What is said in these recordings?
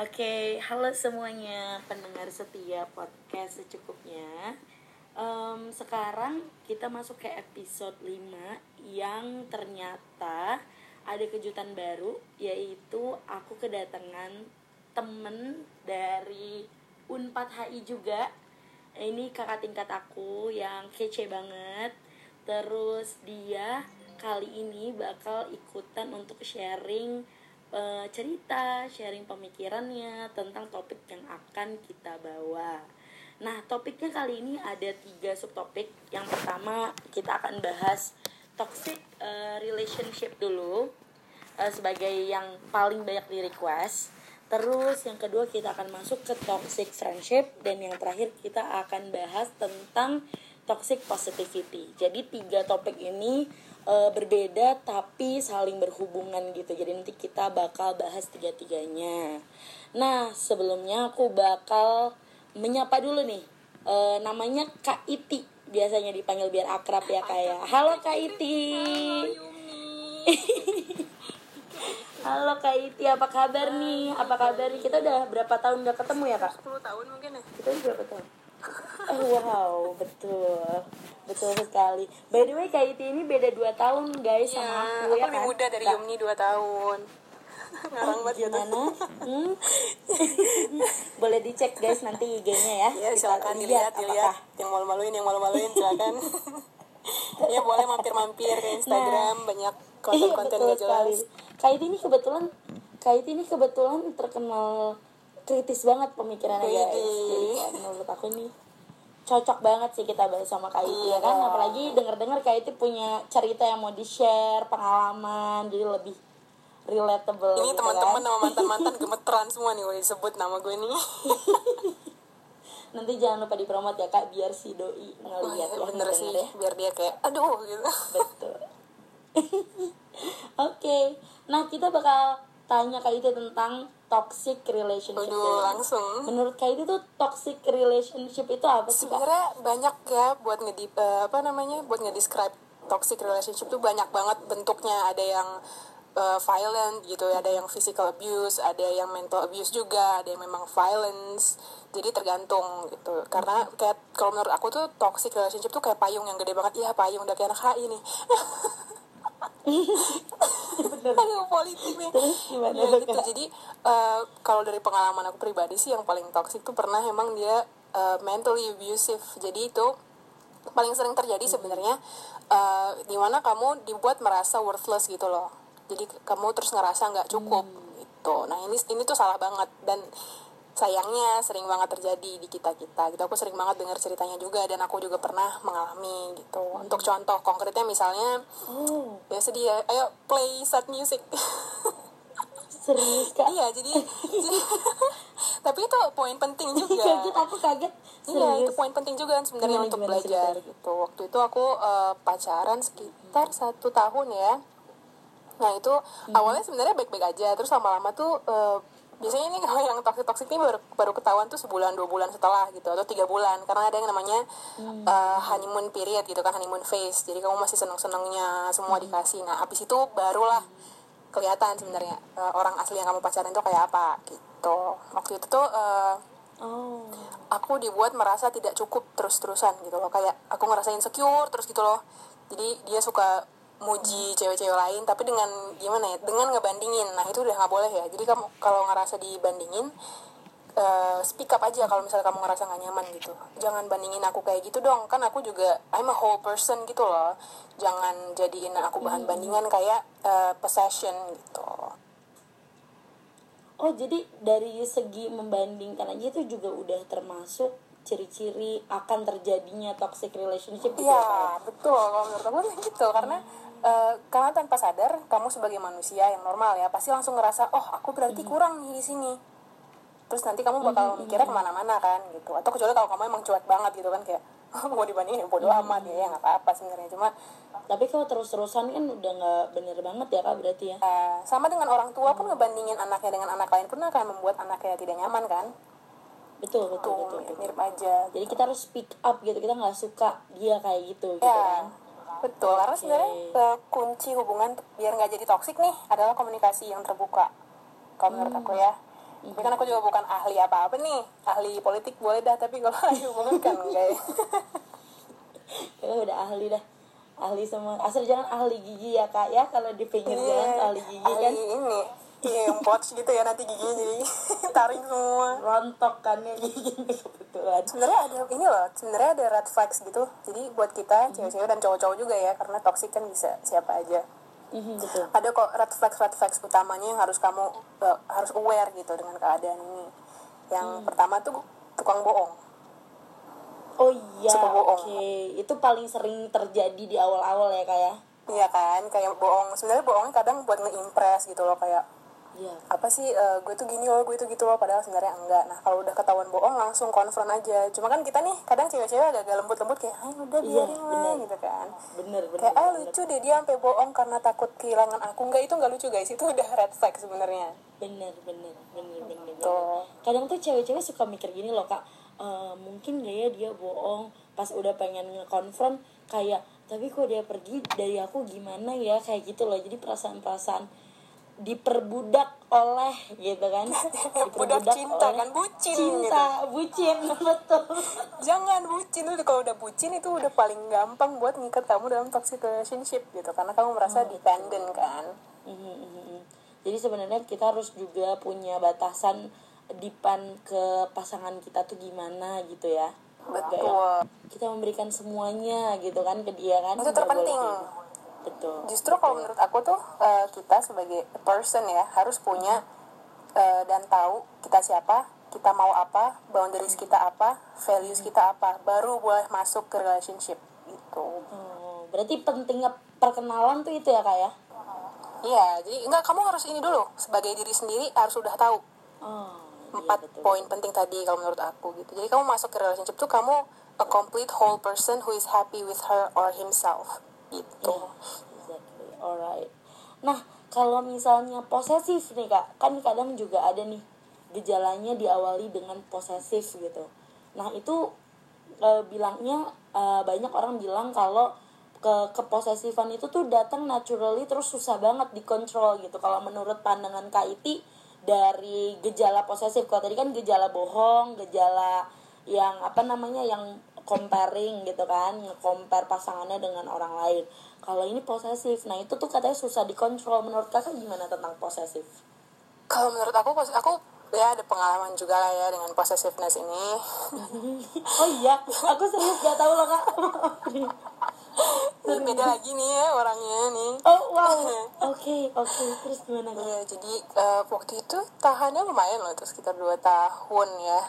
Oke, halo semuanya pendengar setia podcast secukupnya. Em, sekarang kita masuk ke episode 5 yang ternyata ada kejutan baru yaitu aku kedatangan temen dari Unpad HI juga. Ini kakak tingkat aku yang kece banget. Terus dia kali ini bakal ikutan untuk sharing eh, cerita, sharing pemikirannya tentang topik yang akan kita bawa. Nah, topiknya kali ini ada tiga subtopik. Yang pertama kita akan bahas toxic eh, relationship dulu eh, sebagai yang paling banyak di request. Terus yang kedua kita akan masuk ke toxic friendship dan yang terakhir kita akan bahas tentang toxic positivity. Jadi tiga topik ini eh, berbeda tapi saling berhubungan gitu. Jadi nanti kita bakal bahas tiga-tiganya. Nah, sebelumnya aku bakal menyapa dulu nih. Eh, namanya Kak Iti. Biasanya dipanggil biar akrab ya kayak. Halo Kak Iti. Halo Kak Iti, apa kabar nih? Apa kabar nih? Kita udah berapa tahun gak ketemu ya Kak? 10 tahun mungkin ya Kita udah berapa tahun? Oh, wow, betul. Betul sekali. By the way Kak Iti ini beda 2 tahun guys sama Iya, aku aku ya lebih kan? muda dari Kak, Yumni 2 tahun. Ngarang banget gitu. Gimana? Hmm? Boleh dicek guys nanti IG-nya ya. Ya silakan dilihat, apakah- dilihat Yang malu-maluin, yang malu-maluin silakan. Ya boleh mampir-mampir ke Instagram Banyak konten-konten Iya, gak jelas. Iti ini kebetulan Kak Iti ini kebetulan terkenal kritis banget pemikirannya guys. Jadi kayak menurut aku nih cocok banget sih kita bahas sama Kak Iti ya kan. Iya. Apalagi denger-dengar Kak Iti punya cerita yang mau di-share, pengalaman, jadi lebih relatable Ini gitu teman-teman kan. sama mantan-mantan gemeteran semua nih Woi sebut nama gue nih Nanti jangan lupa dipromot ya Kak biar si doi Oh, ngeliat iya, ya. bener sih ngedenger ya. Biar dia kayak aduh gitu Betul. Oke, nah kita bakal tanya Kak Iti tentang toxic relationship. Waduh dulu. langsung. Menurut Kak Iti tuh toxic relationship itu apa sih sebenarnya banyak ya buat ngedi eh, apa namanya buat ngedescribe toxic relationship tuh banyak banget bentuknya. Ada yang eh, violent gitu ada yang physical abuse ada yang mental abuse juga ada yang memang violence. Jadi tergantung gitu. Karena kayak kalau menurut aku tuh toxic relationship tuh kayak payung yang gede banget. Ya payung udah kayak anak HI nih aduh politik nih Terus gimana? Ya, gitu. Jadi eh, kalau dari pengalaman aku pribadi sih yang paling toxic tuh pernah emang dia eh, mentally abusive. Jadi itu paling sering terjadi sebenarnya eh, di mana kamu dibuat merasa worthless gitu loh. Jadi kamu terus ngerasa nggak cukup gitu. Nah ini ini tuh salah banget. Dan sayangnya sering banget terjadi di kita kita gitu aku sering banget dengar ceritanya juga dan aku juga pernah mengalami gitu untuk contoh konkretnya misalnya Oh, ya sedih ya ayo play sad music serius Kak? iya jadi, jadi- tapi itu poin penting juga kaget aku kaget. Iya, itu poin penting juga sebenarnya Gimana, untuk gimana belajar ceritanya? gitu. Waktu itu aku eh, pacaran sekitar satu tahun ya. Nah itu Hmm. awalnya sebenarnya baik-baik aja, terus lama-lama tuh eh, biasanya ini kalau yang toxic toxic ini baru, baru ketahuan tuh sebulan dua bulan setelah gitu atau tiga bulan karena ada yang namanya Hmm. eh, honeymoon period gitu kan honeymoon phase. Jadi kamu masih seneng senengnya semua Hmm. dikasih. Nah abis itu barulah kelihatan sebenarnya eh, orang asli yang kamu pacaran itu kayak apa gitu. Waktu itu tuh eh, Oh. aku dibuat merasa tidak cukup terus-terusan gitu loh kayak aku ngerasa insecure terus gitu loh jadi dia suka muji cewek-cewek lain tapi dengan gimana ya dengan ngebandingin. Nah itu udah nggak boleh ya. Jadi kamu kalau ngerasa dibandingin eh, speak up aja kalau misalnya kamu ngerasa nggak nyaman gitu. Jangan bandingin aku kayak gitu dong. Kan aku juga I'm a whole person gitu loh. Jangan jadiin aku bahan bandingan kayak eh, possession gitu. Oh, jadi dari segi membandingkan aja itu juga udah termasuk ciri-ciri akan terjadinya toxic relationship gitu ya, Kak, ya? Iya, betul. Kalau menurut aku gitu. Karena eh, karena tanpa sadar, kamu sebagai manusia yang normal ya, pasti langsung ngerasa, oh aku berarti kurang nih di sini. Terus nanti kamu bakal mikirnya ke mana-mana kan gitu. Atau kecuali kalau kamu emang cuek banget gitu kan kayak mau dibandingin bodo amat ya, ya nggak apa-apa sebenarnya. Cuma Tapi kalau terus-terusan kan udah nggak bener banget ya kak berarti ya. eh, sama dengan orang tua pun ngebandingin anaknya dengan anak lain pun akan membuat anaknya tidak nyaman kan. Betul betul Tuh, betul. betul. mirip aja. Jadi kita harus speak up gitu. Kita nggak suka dia kayak gitu gitu Ya, kan. Betul. Karena sebenarnya eh, kunci hubungan biar nggak jadi toksik nih adalah komunikasi yang terbuka. Kalau menurut aku ya. tapi kan aku juga bukan ahli apa-apa nih ahli politik boleh dah tapi kalau ahli hubungan kan enggak ya udah ahli dah ahli semua asal jangan ahli gigi ya kak ya kalau di pinggir jalan Iya, ahli gigi kan ahli ini iya yang pots gitu ya nanti giginya jadi taring semua. Rontok kan ya giginya kebetulan. Sebenarnya ada ini loh sebenarnya ada red flags gitu. Jadi buat kita cewek-cewek dan cowok-cowok juga ya karena toxic kan bisa siapa aja. Mhm, betul. Ada kok red flags red flags utamanya yang harus kamu uh, harus aware gitu dengan keadaan ini. Yang pertama tuh tukang bohong. Oh iya Suka bohong. oke. Itu paling sering terjadi di awal-awal ya kak ya? Iya kan kayak bohong. Sebenarnya bohongnya kadang buat ngeimpress gitu loh kayak iya. Apa sih eh, gue tuh gini loh gue tuh gitu loh padahal sebenarnya enggak. Nah kalau udah ketahuan bohong langsung konfront aja. Cuma kan kita nih kadang cewek-cewek agak lembut-lembut kayak ah udah Iya, biarin lah bener. gitu kan. Bener bener kayak ah bener. lucu deh dia sampai bohong karena takut kehilangan aku. Enggak itu enggak lucu guys. Itu udah red flag sebenarnya. Bener bener bener bener, Tuh. bener. kadang tuh cewek-cewek suka mikir gini loh kak. "Eh, mungkin gak ya dia bohong pas udah pengen ngekonfront kayak tapi kok dia pergi? Dari aku gimana ya? Kayak gitu loh. Jadi perasaan-perasaan diperbudak oleh gitu kan? Budak cinta oleh kan, bucin cinta bucin betul. Jangan bucin lu kalau udah bucin itu udah paling gampang buat ngikat kamu dalam toxic relationship gitu. Karena kamu merasa dependent kan? Mhm, mhm, mhm. Jadi sebenarnya kita harus juga punya batasan dipan ke pasangan kita tuh gimana gitu ya. Nggak betul. Kita memberikan semuanya gitu kan ke dia kan. Itu terpenting. Betul. justru kalau menurut aku tuh eh, kita sebagai person ya harus punya eh, dan tahu kita siapa kita mau apa boundaries kita apa values kita apa baru boleh masuk ke relationship gitu Oh, berarti pentingnya perkenalan tuh itu ya kak ya? iya jadi enggak kamu harus ini dulu sebagai diri sendiri harus sudah tahu Oh, iya empat betul. poin penting tadi kalau menurut aku gitu jadi kamu masuk ke relationship tuh kamu a complete whole person who is happy with her or himself gitu Exactly. Alright. Nah, kalau misalnya posesif nih kak, kan kadang juga ada nih gejalanya diawali dengan posesif gitu. Nah itu e, bilangnya e, banyak orang bilang kalau ke keposesifan itu tuh datang naturally terus susah banget dikontrol gitu. Kalau menurut pandangan Kak Iti dari gejala posesif, kalau tadi kan gejala bohong, gejala yang apa namanya yang comparing gitu kan nge-compare pasangannya dengan orang lain. Kalau ini posesif nah itu tuh katanya susah dikontrol. Menurut kakak gimana tentang posesif? Kalau menurut aku pos- aku ya ada pengalaman juga lah ya dengan possessiveness ini. Oh iya aku serius gak tahu loh kak. Ini beda lagi nih ya orangnya nih. Oh wow. Oke oke. Terus gimana Iya, jadi eh, waktu itu tahannya lumayan loh, itu sekitar 2 tahun ya.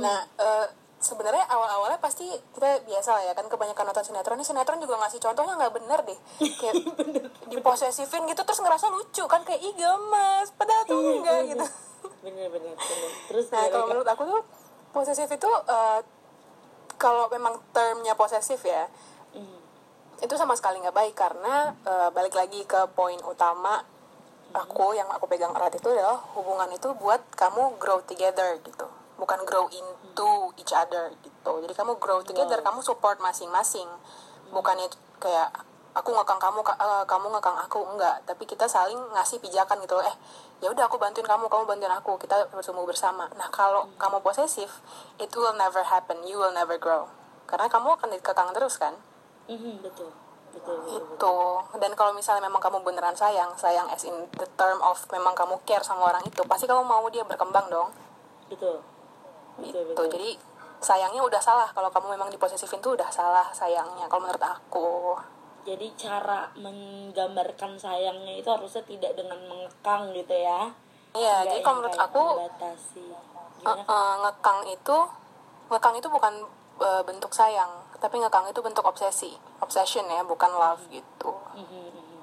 Nah, eh, sebenarnya awal-awalnya pasti kita biasa lah ya kan kebanyakan nonton sinetron. Ini sinetron juga ngasih contohnya nggak bener deh. Kayak diposesifin gitu terus ngerasa lucu kan kayak ih gemes padahal tuh enggak gitu. Bener bener bener. Terus nah kalau menurut aku tuh posesif itu eh, kalau memang termnya posesif ya Hmm. itu sama sekali nggak baik karena eh, balik lagi ke poin utama aku yang aku pegang erat itu adalah hubungan itu buat kamu grow together gitu. Bukan grow into each other gitu. Jadi kamu grow together kamu support masing-masing. Bukannya kayak aku ngekang kamu ka- eh, kamu ngekang aku enggak. Tapi kita saling ngasih pijakan gitu eh ya udah aku bantuin kamu kamu bantuin aku. Kita bertumbuh bersama. Nah kalau kamu posesif it will never happen. You will never grow. Karena kamu akan dikekang terus kan? Mhm, betul. Betul betul, betul. itu dan kalau misalnya memang kamu beneran sayang sayang as in the term of memang kamu care sama orang itu pasti kamu mau dia berkembang dong. Betul gitu betul. Jadi sayangnya udah salah. Kalau kamu memang diposesifin tuh udah salah sayangnya kalau menurut aku. Jadi cara menggambarkan sayangnya itu harusnya tidak dengan mengekang gitu ya. Iya jadi kalau menurut aku uh, uh, ngekang itu ngekang itu bukan uh, bentuk sayang tapi ngekang itu bentuk obsesi. Obsession ya bukan love gitu. Mhm, mhm.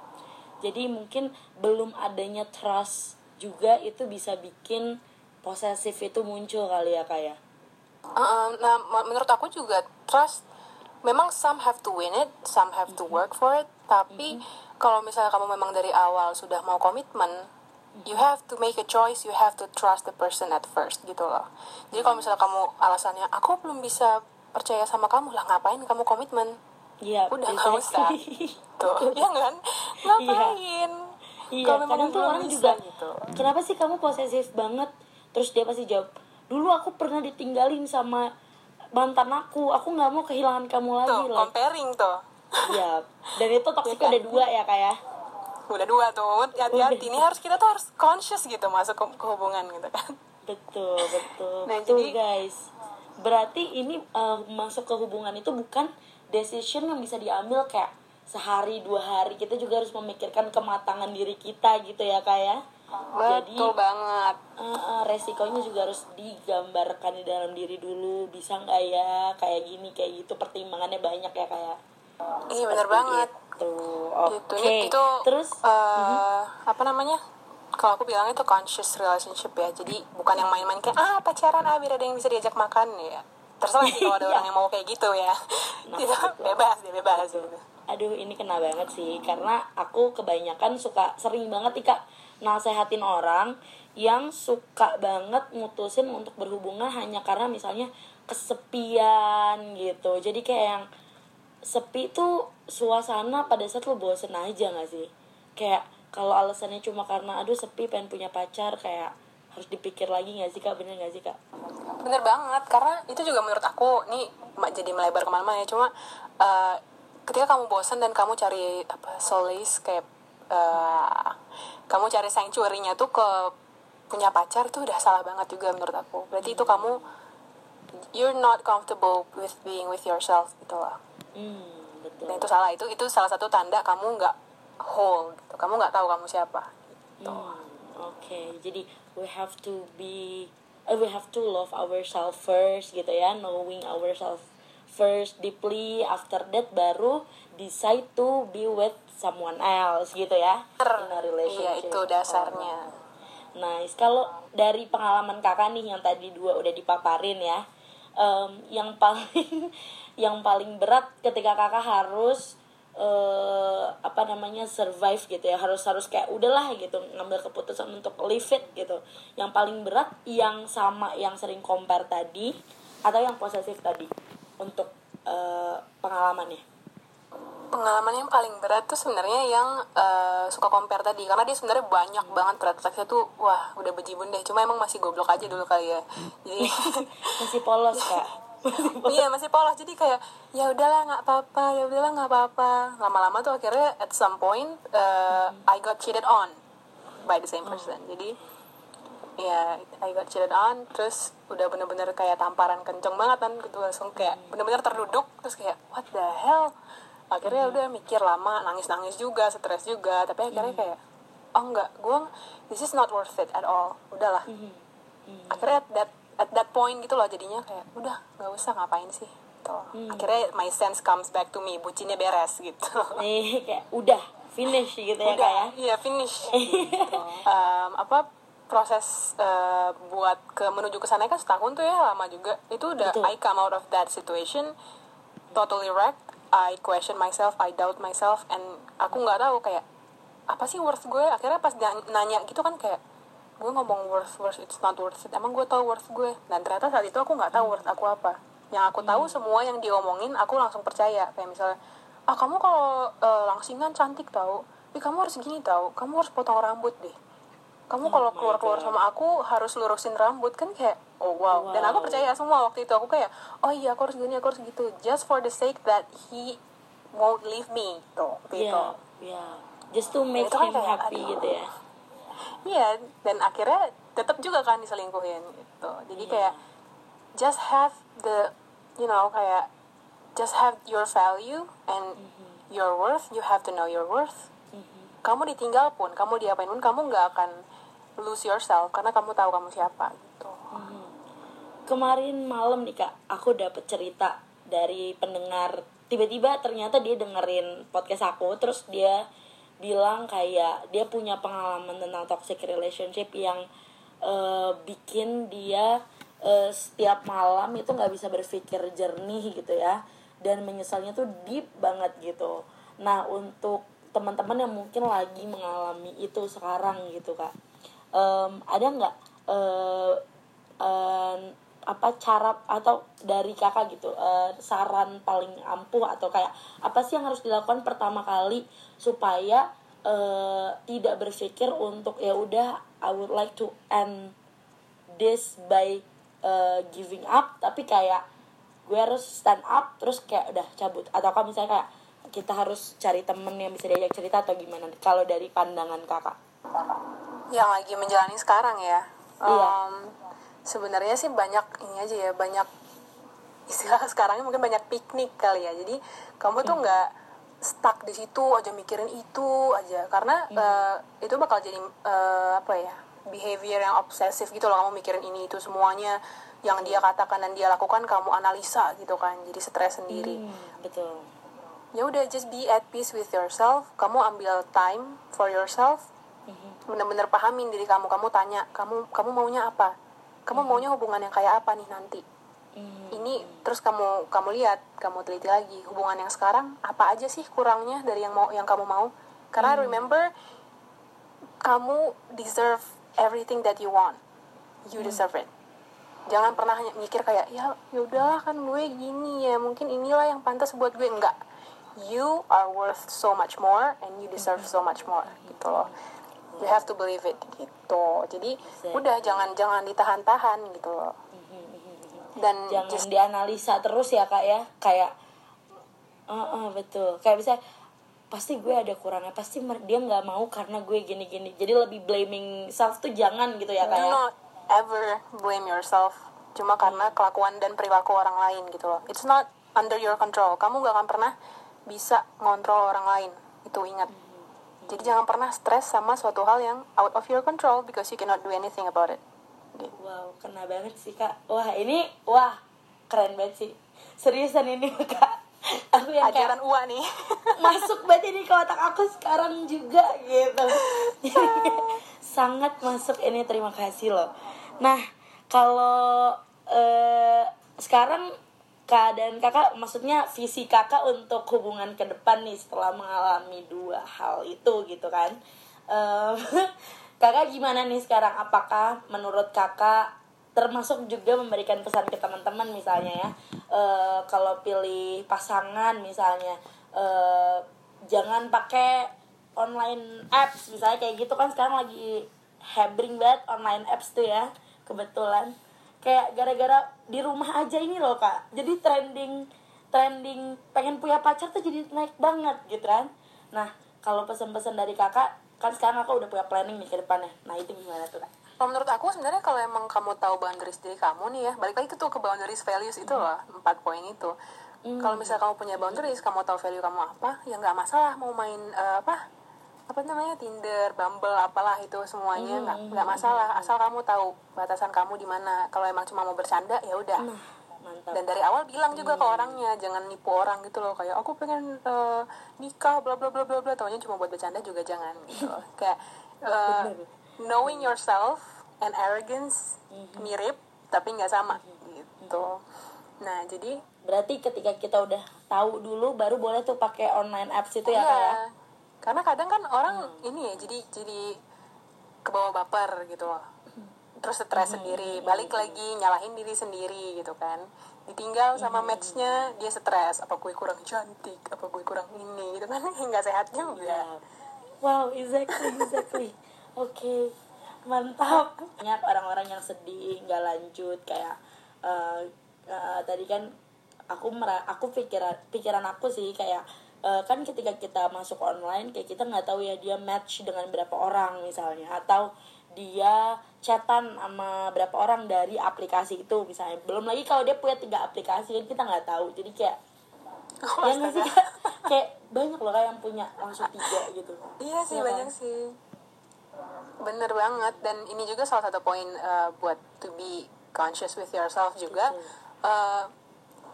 Jadi mungkin belum adanya trust juga itu bisa bikin posesif itu muncul kali ya kayak. Uh, nah, menurut aku juga trust memang some have to win it, some have to work for it. Tapi kalau misalnya kamu memang dari awal sudah mau komitmen, you have to make a choice, you have to trust the person at first gitu loh. Jadi kalau misalnya kamu alasannya aku belum bisa percaya sama kamu lah ngapain kamu komitmen? Iya. Udah nggak usah. Tuh, ya kan? Ngapain? Iya, Kalau memang kadang tuh orang bisa juga gitu. kenapa sih kamu posesif banget? Terus dia pasti jawab dulu aku pernah ditinggalin sama mantan aku. Aku nggak mau kehilangan kamu lagi tuh lah comparing tuh. Ya dan itu toksiknya ada dua ya kayak udah dua tuh. Hati-hati. Ini harus kita tuh harus conscious gitu masuk ke, ke hubungan gitu kan. Betul betul. Nah, betul jadi- guys. Berarti ini eh, masuk ke hubungan itu bukan decision yang bisa diambil kayak sehari dua hari. Kita juga harus memikirkan kematangan diri kita gitu ya kayak jadi betul banget. eh, eh, resikonya juga harus digambarkan di dalam diri dulu. Bisa nggak ya? Kayak gini kayak gitu. Pertimbangannya banyak ya kayak iya bener banget. itu oke gitu. Ini- itu terus? eh, apa namanya? Kalau aku bilang itu conscious relationship ya. Jadi bukan yang main-main kayak ah pacaran ah biar ada yang bisa diajak makan ya. Terserah sih kalau ada Iya. orang yang mau kayak gitu ya. Nah, Tidak, betul. bebas dia bebas. Gitu. aduh ini kena banget sih. Karena aku kebanyakan suka sering banget nih kak nasehatin orang yang suka banget mutusin untuk berhubungan hanya karena misalnya kesepian gitu. Jadi kayak yang sepi tuh suasana pada saat lo bosen aja gak sih? Kayak kalau alasannya cuma karena aduh sepi pengen punya pacar kayak harus dipikir lagi gak sih kak? Bener gak sih kak? Bener banget karena itu juga menurut aku nih ma- jadi melebar ke mana-mana ya. Cuma eh, ketika kamu bosan dan kamu cari apa solace kayak eh, kamu cari sanctuary-nya tuh ke punya pacar itu udah salah banget juga menurut aku. Berarti itu kamu you're not comfortable with being with yourself gitu lah. Hmm betul. Dan itu salah. Itu itu salah satu tanda kamu nggak whole gitu. Kamu nggak tahu kamu siapa gitu. Hmm, Oke, jadi we have to be, uh, we have to love ourselves first gitu ya, knowing ourselves first deeply. After that baru decide to be with someone else gitu ya, in a relationship. iya itu dasarnya. Nice. Kalau dari pengalaman kakak nih yang tadi dua udah dipaparin ya, em, yang paling yang paling berat ketika kakak harus eh apa namanya survive gitu ya. Harus harus kayak udahlah gitu ngambil keputusan untuk leave it gitu. Yang paling berat yang sama yang sering compare tadi atau yang posesif tadi untuk eh, pengalamannya pengalaman yang paling berat tuh sebenarnya yang eh, suka compare tadi. Karena dia sebenarnya banyak banget flagsnya tuh wah udah bejibun deh. Cuma emang masih goblok aja dulu kali ya. Jadi masih polos kak. Iya masih polos. Jadi kayak ya udahlah nggak apa-apa ya udahlah nggak apa-apa. Lama-lama tuh akhirnya at some point eh, I got cheated on by the same person. Jadi ya I got cheated on. Terus udah bener-bener kayak tamparan kenceng banget kan gitu langsung kayak bener-bener terduduk. Terus kayak what the hell akhirnya udah mikir lama nangis-nangis juga stres juga. Tapi akhirnya kayak oh enggak gue this is not worth it at all. Udahlah. Akhirnya at that at that point gitu loh jadinya kayak udah nggak usah ngapain sih? Gitu. akhirnya my sense comes back to me bucinnya beres gitu. Nih kayak udah finish gitu ya kak ya? udah iya finish. Gitu. Em, apa proses eh, buat ke menuju ke sana kan setahun tuh ya lama juga. Itu udah Betul. I come out of that situation totally wrecked I question myself I doubt myself and aku nggak tahu kayak apa sih worth gue? Akhirnya pas nanya gitu kan kayak gue ngomong worth worth it's not worth it. Emang gue tahu worth gue? Dan ternyata saat itu aku nggak tahu worth aku apa. Yang aku tahu semua yang diomongin aku langsung percaya. Kayak misalnya ah kamu kalau eh, langsingan cantik tahu Ih, kamu harus gini tahu kamu harus potong rambut deh. Kamu kalau my keluar keluar sama aku harus lurusin rambut. Kan kayak oh wow. dan aku Wow. percaya semua waktu itu aku kayak oh iya aku harus gini aku harus gitu just for the sake that he won't leave me tuh gitu Iya, iya. Just to make Itu kan him kayak, happy aduh. gitu ya. Iya, dan akhirnya tetap juga kan diselingkuhin gitu. Jadi Iya. kayak just have the you know kayak just have your value and Mm-hmm. your worth, you have to know your worth. Kamu ditinggal pun, kamu diapain pun kamu nggak akan lose yourself karena kamu tahu kamu siapa gitu. Kemarin malam nih kak, aku dapet cerita dari pendengar. Tiba-tiba ternyata dia dengerin podcast aku, terus dia bilang kayak dia punya pengalaman tentang toxic relationship yang eh, bikin dia eh, setiap malam itu nggak bisa berpikir jernih gitu ya dan menyesalnya tuh deep banget gitu nah untuk teman-teman yang mungkin lagi mengalami itu sekarang gitu kak em, ada nggak eh, apa cara atau dari kakak gitu eh, saran paling ampuh atau kayak apa sih yang harus dilakukan pertama kali supaya eh, tidak berpikir untuk ya udah I would like to end this by uh, giving up tapi kayak gue harus stand up terus kayak udah cabut. Atau kan misalnya kayak kita harus cari temen yang bisa diajak cerita atau gimana kalau dari pandangan kakak? Yang lagi menjalani sekarang ya? Iya. Sebenarnya sih banyak ini aja ya banyak istilah sekarangnya mungkin banyak piknik kali ya. Jadi kamu tuh nggak stuck di situ aja mikirin itu aja. Karena eh, itu bakal jadi eh, apa ya behavior yang obsesif gitu loh kamu mikirin ini itu semuanya yang dia katakan dan dia lakukan kamu analisa gitu kan. Jadi stres sendiri. Hmm, betul. Ya udah just be at peace with yourself. Kamu ambil time for yourself. Bener-bener pahamin diri kamu. Kamu tanya kamu kamu maunya apa kamu maunya hubungan yang kayak apa nih nanti? Hmm, ini terus kamu kamu lihat kamu teliti lagi. Hubungan yang sekarang apa aja sih kurangnya dari yang mau yang kamu mau? Karena remember kamu deserve everything that you want. You deserve it. Jangan pernah hanya mikir kayak ya yaudahlah kan gue gini ya mungkin inilah yang pantas buat gue. Enggak. You are worth so much more and you deserve so much more gitu loh you have to believe it. Gitu. Jadi udah jangan jangan ditahan-tahan gitu loh. Dan jangan just dianalisa terus ya kak ya. Kayak eh eh, betul. Kayak bisa pasti gue ada kurangnya. Pasti dia nggak mau karena gue gini gini jadi lebih blaming self tuh jangan gitu ya kak do ya not ever blame yourself cuma karena kelakuan dan perilaku orang lain gitu loh. It's not under your control. Kamu gak akan pernah bisa ngontrol orang lain. Itu ingat jadi jangan pernah stres sama suatu hal yang out of your control because you cannot do anything about it. Gitu. wow kena banget sih kak. Wah ini wah keren banget sih. Seriusan ini kak. Aku yang kayak ajaran UA nih. masuk banget ini ke otak aku sekarang juga gitu. Jadi, sangat masuk ini. Terima kasih loh. Nah kalau eh, sekarang keadaan kakak maksudnya visi kakak untuk hubungan ke depan nih setelah mengalami dua hal itu gitu kan? Eh, kakak gimana nih sekarang? Apakah menurut kakak termasuk juga memberikan pesan ke teman-teman misalnya ya? Eh, kalau pilih pasangan misalnya eh, jangan pakai online apps misalnya kayak gitu kan sekarang lagi hebring banget online apps tuh ya kebetulan kayak gara-gara di rumah aja ini loh kak. Jadi trending trending pengen punya pacar tuh jadi naik banget gitu kan. Nah kalau pesan-pesan dari kakak kan sekarang aku udah punya planning nih ke depannya. Nah itu gimana tuh kak? Kalau menurut aku sebenarnya kalau emang kamu tahu boundaries diri kamu nih ya, balik lagi ke tuh ke boundaries values itu loh, empat poin itu. Kalau misalnya kamu punya boundaries, kamu tahu value kamu apa, ya nggak masalah mau main eh, apa apa namanya Tinder, Bumble, apalah itu semuanya nggak nggak masalah, asal kamu tahu batasan kamu di mana. Kalau emang cuma mau bercanda ya udah. nah mantap Dan dari awal bilang juga ke orangnya, jangan nipu orang gitu loh, kayak aku pengen eh, nikah, bla bla bla bla bla, taunya cuma buat bercanda juga jangan gitu. loh. kayak eh, knowing yourself and arrogance mirip tapi nggak sama gitu. Nah jadi berarti ketika kita udah tahu dulu baru boleh tuh pakai online apps itu ya kak ya Iya. Karena kadang kan orang ini ya jadi jadi kebawa baper gitu loh. Terus stres sendiri, balik lagi nyalahin diri sendiri gitu kan. Ditinggal sama matchnya dia stres, apa gue kurang cantik, apa gue kurang ini gitu kan nggak sehat juga. Wow, exactly, exactly. Oke, mantap. Banyak orang-orang yang sedih, nggak lanjut kayak eh, eh, tadi kan aku mera aku pikiran pikiran aku sih kayak eh, kan ketika kita masuk online kayak kita nggak tahu ya dia match dengan berapa orang misalnya atau dia chatan sama berapa orang dari aplikasi itu misalnya belum lagi kalau dia punya tiga aplikasi kan kita nggak tahu jadi kayak Oh, ya nggak sih. Kak? kayak banyak loh kayak yang punya langsung tiga gitu Iya sih Iya banyak kan? sih. Bener banget dan ini juga salah satu poin uh, buat to be conscious with yourself juga. Uh,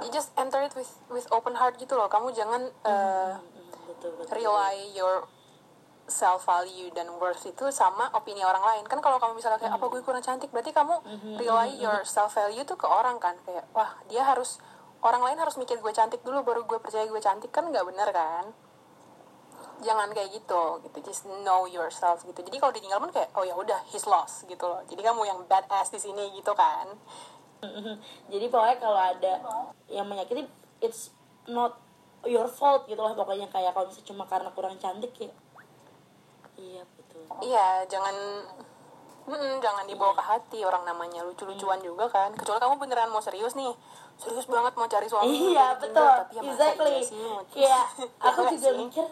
you just enter it with with open heart gitu loh. Kamu jangan uh, betul betul. rely your self value dan worth itu sama opini orang lain. Kan kalau kamu misalnya kayak apa gue kurang cantik? Berarti kamu rely your self value tuh ke orang kan. Kayak wah dia harus orang lain harus mikir gue cantik dulu baru gue percaya gue cantik. Kan nggak bener kan? Jangan kayak gitu gitu. Just know yourself gitu. Jadi kalau ditinggal pun kayak oh ya udah he's lost gitu loh. Jadi kamu yang badass di sini gitu kan jadi pokoknya kalau ada yang menyakiti it's not your fault gitu lah pokoknya. Kayak kalau misalnya cuma karena kurang cantik ya. Iya betul. Iya jangan Mm-mm, jangan dibawa ke hati. Orang namanya lucu-lucuan juga kan. Kecuali kamu beneran mau serius nih. Serius banget mau cari suami iya betul tapi ya masa exactly. iya sih kayak aku juga sih. mikir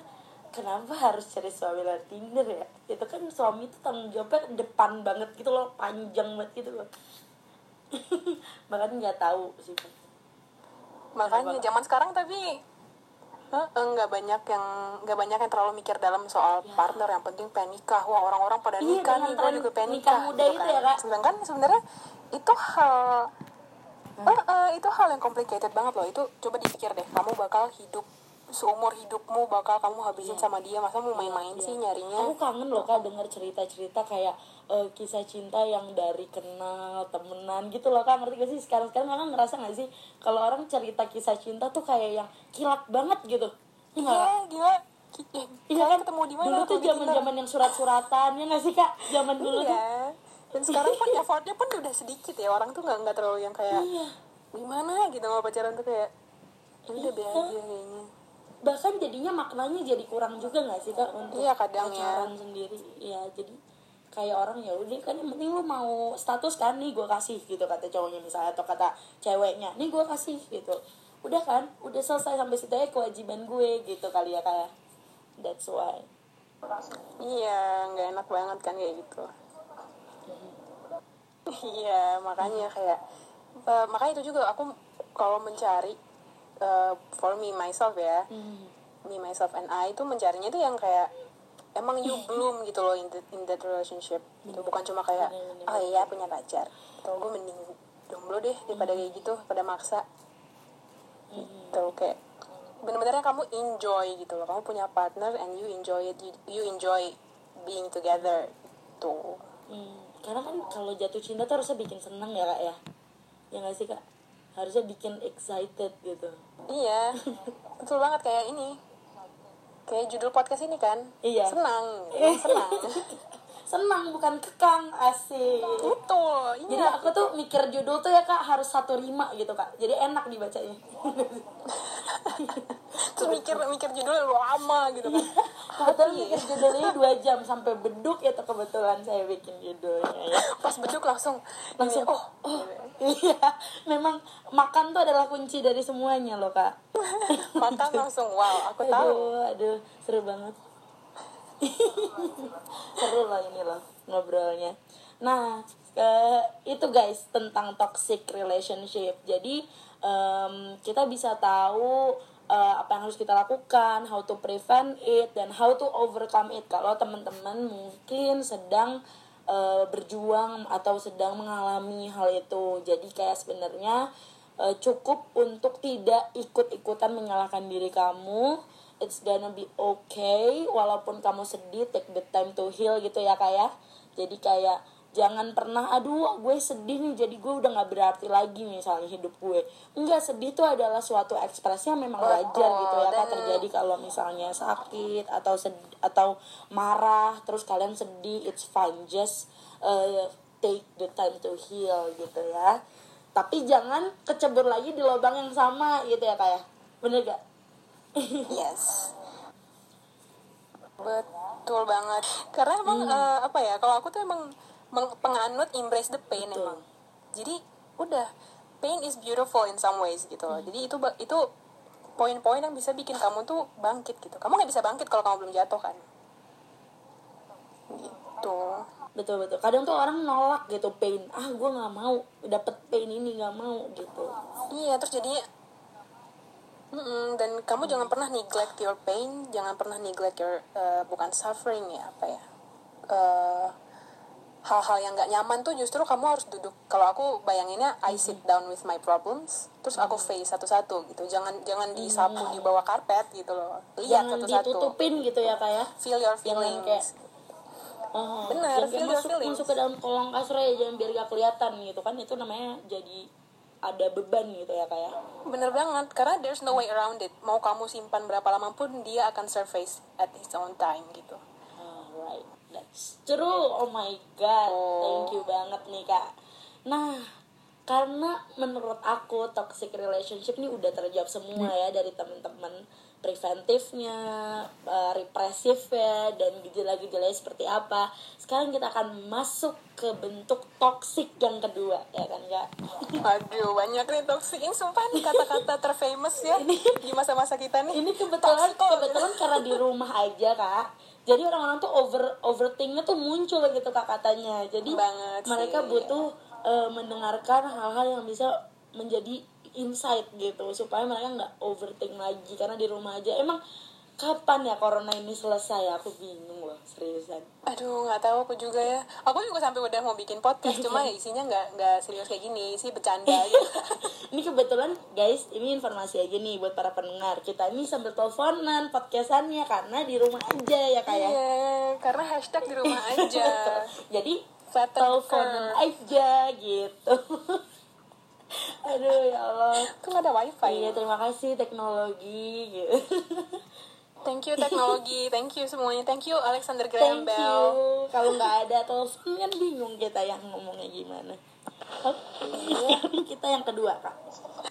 kenapa harus cari suami lewat Tinder ya? Itu kan suami itu tanggung jawabnya depan banget gitu loh panjang banget gitu loh bahkan nggak tahu sih. Makanya zaman sekarang tapi eh, nggak banyak yang nggak banyak yang terlalu mikir dalam soal partner. Yang penting pengen nikah. Wah orang-orang pada Iya, nikah nih. Gue juga pengen nikah nikah muda gitu itu ya, Kak. sedangkan sebenarnya itu hal eh, eh, itu hal yang complicated banget loh. Itu coba dipikir deh. Kamu bakal hidup seumur hidupmu bakal kamu habisin sama dia masa mau main-main sih nyarinya? Aku kangen loh kak denger cerita-cerita kayak eh, kisah cinta yang dari kenal temenan gitu loh kak. Ngerti gak sih? Sekarang sekarang kakak ngerasa gak sih? Kalau orang cerita kisah cinta tuh kayak yang kilat banget gitu. Iya iya gila. Eh, Iya kan? ketemu di mana dulu tuh di zaman Tinder. zaman yang surat-suratan ya nggak sih kak? Zaman dulu tuh. Iya. Dan sekarang pun effortnya pun udah sedikit ya. Orang tuh nggak nggak terlalu yang kayak Iya. gimana gitu mau pacaran tuh kayak ya udah Iya. aja kayaknya. Bahkan jadinya maknanya jadi kurang juga nggak sih kak untuk Iya, kadang ya. pacaran sendiri? Ya jadi kayak orang ya udah kan yang penting lu mau status kan nih gue kasih gitu kata cowoknya misalnya atau kata ceweknya nih gue kasih gitu. Udah kan udah selesai sampai situ aja kewajiban gue gitu kali ya kayak that's why. Iya, nggak enak banget kan kayak gitu. Iya, makanya kayak eh, makanya itu juga aku kalau mencari eh, for me myself ya, Hmm. me myself and I itu mencarinya itu yang kayak emang you bloom gitu loh in, that- in that relationship gitu. Bukan cuma kayak oh iya punya pacar. Atau gue mending jomblo deh daripada kayak gitu pada maksa. Gitu kayak bener-bener kamu enjoy gitu loh. Kamu punya partner and you enjoy it you, you enjoy being together tuh Hmm, karena kan kalau jatuh cinta tuh harusnya bikin seneng ya kak ya. Ya nggak sih kak harusnya bikin excited gitu. Iya. Betul banget kayak ini. Kayak judul podcast ini kan? Iya. senang senang senang bukan kekang asik betul Jadi iya aku tuh mikir judul tuh ya kak harus satu rima gitu kak. Jadi enak dibacanya. terus mikir mikir judul lama gitu kan Kebetulan mikir judulnya dua jam sampai beduk ya tuh kebetulan saya bikin judulnya ya. pas beduk langsung Langsung ini, oh, oh iya. Memang makan tuh adalah kunci dari semuanya loh kak. makan langsung wow aku tahu Aduh, aduh seru banget. seru loh ini loh ngobrolnya. Nah eh, itu guys tentang toxic relationship. Jadi em, kita bisa tahu eh, apa yang harus kita lakukan, how to prevent it dan how to overcome it. Kalau teman-teman mungkin sedang eh, berjuang atau sedang mengalami hal itu. Jadi kayak sebenarnya eh, cukup untuk tidak ikut-ikutan menyalahkan diri kamu it's gonna be okay walaupun kamu sedih take the time to heal gitu ya kayak jadi kayak jangan pernah aduh gue sedih nih jadi gue udah nggak berarti lagi misalnya hidup gue. Enggak sedih itu adalah suatu ekspresi yang memang wajar gitu ya kan dan- terjadi kalau misalnya sakit atau sedih, atau marah terus kalian sedih it's fine just uh, take the time to heal gitu ya. Tapi jangan kecebur lagi di lubang yang sama gitu ya kayak bener gak yes. Betul banget. Karena emang eh, apa ya kalau aku tuh emang penganut embrace the pain Betul. emang. Jadi udah pain is beautiful in some ways gitu loh. Jadi itu itu poin-poin yang bisa bikin kamu tuh bangkit gitu. Kamu nggak bisa bangkit kalau kamu belum jatuh kan? Gitu. Betul betul. Kadang tuh orang nolak gitu pain. Ah gue nggak mau dapet pain ini nggak mau gitu. Iya, terus jadinya Mm-mm, dan kamu jangan pernah neglect your pain, jangan pernah neglect your eh, bukan suffering ya apa ya Eh, hal-hal yang nggak nyaman tuh justru kamu harus duduk. Kalau aku bayanginnya I sit down with my problems, terus aku face satu-satu gitu. Jangan jangan disapu di bawah karpet gitu loh. Lihat jangan satu-satu. ditutupin gitu ya kayak Feel your Jangan feelings. kayak- jangan kayak feel your masuk, feelings. masuk ke dalam kolong kasur aja jangan biar gak kelihatan gitu kan itu namanya jadi ada beban gitu ya kayak Bener banget, karena there's no way around it. Mau kamu simpan berapa lama pun dia akan surface at its own time gitu. Alright, that's true. Oh my god, thank you banget nih kak. Nah, karena menurut aku toxic relationship ini udah terjawab semua ya dari temen-temen. Preventifnya uh, represifnya dan gejala-gejalanya seperti apa. Sekarang kita akan masuk ke bentuk toxic yang kedua ya kan kak? Aduh, banyak nih toxic ini sumpah nih kata-kata terfamous ya di masa-masa kita nih. ini kebetulan Toxic. kebetulan karena di rumah aja kak. Jadi orang-orang tuh over overthinknya tuh muncul gitu kak katanya. Jadi Banget mereka sih. butuh eh, mendengarkan hal-hal yang bisa menjadi insight gitu supaya mereka nggak overthink lagi karena di rumah aja. Emang kapan ya corona ini selesai? Aku bingung loh seriusan. Aduh, nggak tahu aku juga ya. Aku juga sampai udah mau bikin podcast, cuma ya isinya nggak nggak serius kayak gini, sih bercanda aja. ini kebetulan guys ini informasi aja nih buat para pendengar. Kita ini sambil teleponan podcastannya karena di rumah aja ya kayak Iya, karena hashtag di rumah aja. jadi teleponan aja gitu aduh ya Allah. Nggak ada wifi. iya terima kasih teknologi gitu. Thank you teknologi, thank you semuanya, thank you Alexander Graham thank you. Bell. kalau nggak ada telepon kan bingung kita yang ngomongnya gimana. Oke. Kita yang kedua kak.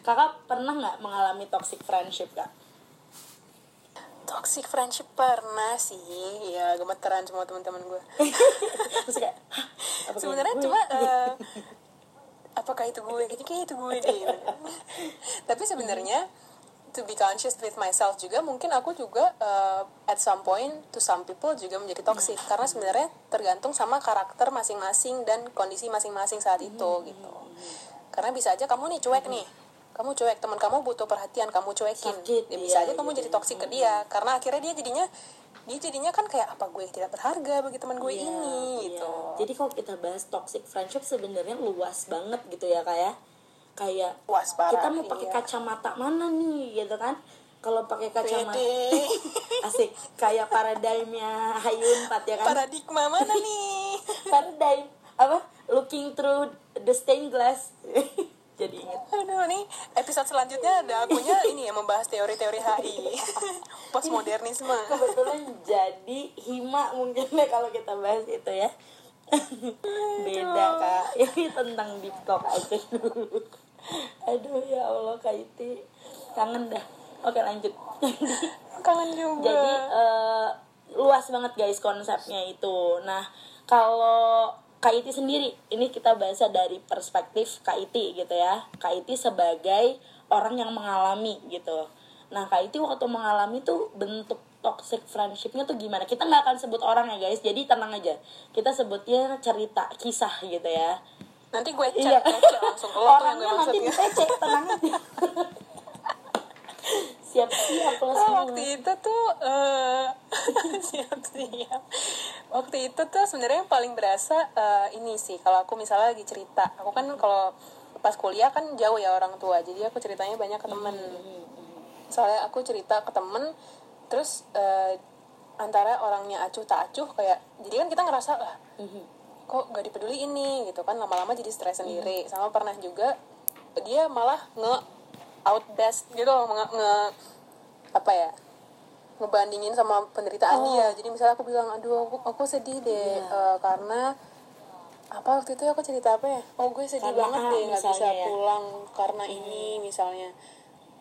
Kakak pernah nggak mengalami toxic friendship kak? Toxic friendship pernah sih, ya gemeteran semua teman-teman gue. terus kayak "Hah, apa kayak Sebenarnya gue?" cuma eh, apakah itu gue? Kayaknya kayak itu gue deh. Tapi sebenarnya to be conscious with myself juga mungkin aku juga eh, at some point to some people juga menjadi toxic karena sebenarnya tergantung sama karakter masing-masing dan kondisi masing-masing saat itu gitu. Karena bisa aja kamu nih cuek nih. Kamu cuek, teman kamu butuh perhatian, kamu cuekin. Sakit ya, bisa dia aja kamu gitu jadi toxic ke dia karena akhirnya dia jadinya dia jadinya kan kayak apa gue tidak berharga bagi teman gue Iya, ini iya. gitu. Jadi kalau kita bahas toxic friendship sebenarnya luas banget gitu ya kayak kayak Luas parah, kita mau pakai iya. kacamata mana nih gitu kan? Kalau pakai kacamata asik kayak paradigmnya Hayun 4 ya kan? Paradigma mana nih? Paradigm apa? Looking through the stained glass. Jadi inget. Aduh nih episode selanjutnya ada akunya ini ya membahas teori-teori HI postmodernisme. Kebetulan jadi hima mungkin ya kalau kita bahas itu ya. Beda kak. Ini tentang TikTok aja dulu. Aduh ya Allah Kak Iti. Kangen dah. Oke lanjut. Kangen juga. Jadi eh, luas banget guys konsepnya itu. Nah kalau Kak Iti sendiri, ini kita bahasa dari perspektif Kak Iti gitu ya. Kak Iti sebagai orang yang mengalami gitu. Nah Kak Iti waktu mengalami tuh bentuk toxic friendshipnya tuh gimana? Kita nggak akan sebut orang ya guys, jadi tenang aja. Kita sebutnya cerita, kisah gitu ya. nanti gue chat, Iya. langsung lo tuh yang Orangnya gue nanti di ya. PC, tenang aja. Siap-siap lo Oh, waktu itu tuh eh, siap-siap. Waktu itu tuh sebenarnya yang paling berasa eh, ini sih kalau aku misalnya lagi cerita. Aku kan kalau pas kuliah kan jauh ya orang tua. Jadi aku ceritanya banyak ke temen. Soalnya aku cerita ke temen terus eh, antara orangnya acuh tak acuh kayak jadi kan kita ngerasa lah kok gak dipeduli ini gitu kan lama-lama jadi stres sendiri sama pernah juga dia malah nge outbest gitu loh, nge, nge- apa ya ngebandingin sama penderitaan Oh. dia jadi misalnya aku bilang aduh aku, aku sedih deh Iya. eh, karena apa waktu itu aku cerita apa ya oh gue sedih Karena banget A deh nggak bisa ya. pulang karena ini misalnya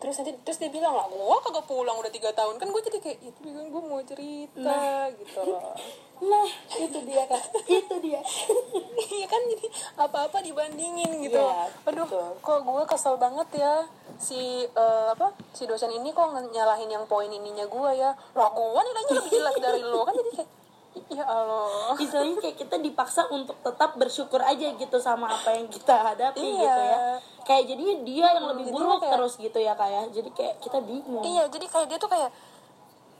terus nanti terus dia bilang lah gue kagak pulang udah tiga tahun. Kan gue jadi kayak itu bilang gue mau cerita gitu loh. Nah, itu dia kak. Itu dia. iya kan jadi apa-apa dibandingin gitu. Iya, aduh betul. kok gue kesel banget ya. Si eh, apa si dosen ini kok nyalahin yang poin ininya gue ya. Lah gue nilainya lebih jelek dari lo kan jadi kayak ya Allah Istilahnya kayak kita dipaksa untuk tetap bersyukur aja gitu sama apa yang kita hadapi Iya. gitu ya. Kayak jadinya dia yang lebih jadinya buruk kayak- terus gitu ya kayak. Jadi kayak kita bingung. iya jadi kayak dia tuh kayak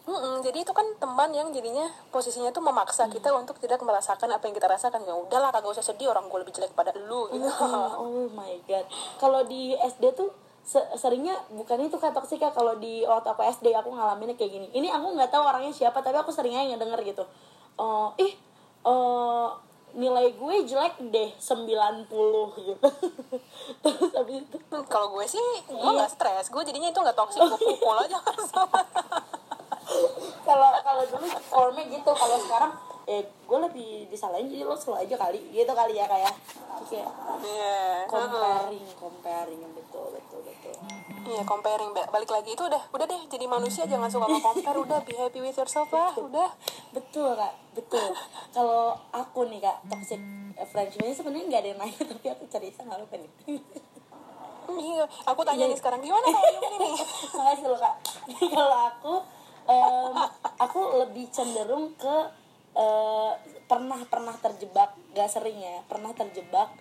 Mm-mm, jadi itu kan teman yang jadinya posisinya tuh memaksa kita untuk tidak merasakan apa yang kita rasakan ya udahlah kagak usah sedih orang gue lebih jelek pada lu gitu Oh my god. Kalau di SD tuh se- seringnya bukan itu kata toksik ya kalau di waktu aku SD aku ngalaminnya kayak gini. Ini aku nggak tahu orangnya siapa tapi aku seringnya yang denger gitu. Eh, ih eh, nilai gue jelek deh 90 gitu. Terus habis itu kalau gue sih gue Iya. nggak stres gue jadinya itu nggak toksik gue pukul aja kalau kalau dulu formnya gitu kalau sekarang eh gue lebih disalahin jadi lo slow aja kali gitu kali ya kayak. Kayak Iya. comparing comparing betul betul betul. Iya, comparing Ba- balik lagi itu udah udah deh jadi manusia jangan suka compare udah be happy with yourself lah udah. Betul kak. Betul. Kalau aku nih kak toxic friendship ini sebenarnya nggak ada yang nanya tapi aku cerita nggak lupa nih iya aku tanya nih sekarang gimana kalau ini? Makasih loh kak. Jadi kalau aku em, aku lebih cenderung ke eh, pernah pernah terjebak gak sering ya pernah terjebak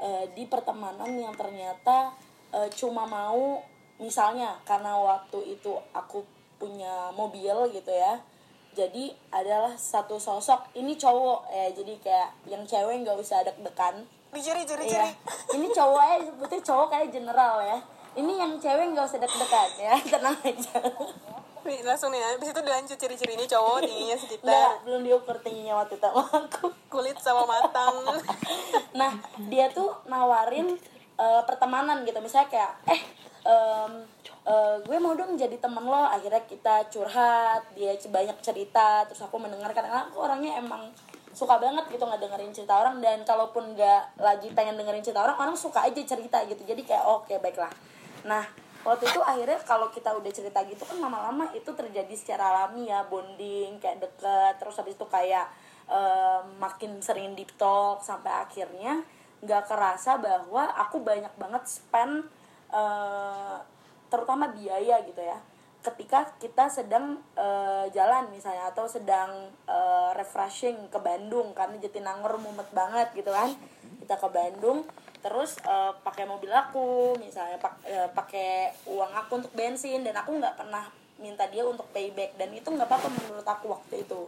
eh, di pertemanan yang ternyata eh, cuma mau misalnya karena waktu itu aku punya mobil gitu ya jadi adalah satu sosok ini cowok ya jadi kayak yang cewek nggak usah deg-degan dicuri curi curi Ini cowok aja sebetulnya cowok kayak general ya. Ini yang cewek nggak usah deg-degan ya, tenang aja. Nih, langsung nih habis itu dilanjut ciri-ciri ini cowok tingginya sekitar belum diukur tingginya waktu itu sama aku. kulit sama matang Nah, dia tuh nawarin eh, pertemanan gitu. Misalnya kayak, eh, em, eh, gue mau dong jadi temen lo. Akhirnya kita curhat, dia banyak cerita. Terus aku mendengarkan. Karena aku orangnya emang suka banget gitu nggak dengerin cerita orang dan kalaupun nggak lagi pengen dengerin cerita orang orang suka aja cerita gitu jadi kayak oke baiklah nah waktu itu akhirnya kalau kita udah cerita gitu kan lama-lama itu terjadi secara alami ya bonding kayak deket terus habis itu kayak eh, makin sering deep talk sampai akhirnya nggak kerasa bahwa aku banyak banget spend eh, terutama biaya gitu ya. Ketika kita sedang eh, jalan misalnya atau sedang eh, refreshing ke Bandung karena Jatinangor mumet banget gitu kan. Kita ke Bandung terus eh, pakai mobil aku misalnya pak- eh, pakai uang aku untuk bensin dan aku nggak pernah minta dia untuk payback dan itu nggak apa-apa menurut aku waktu itu.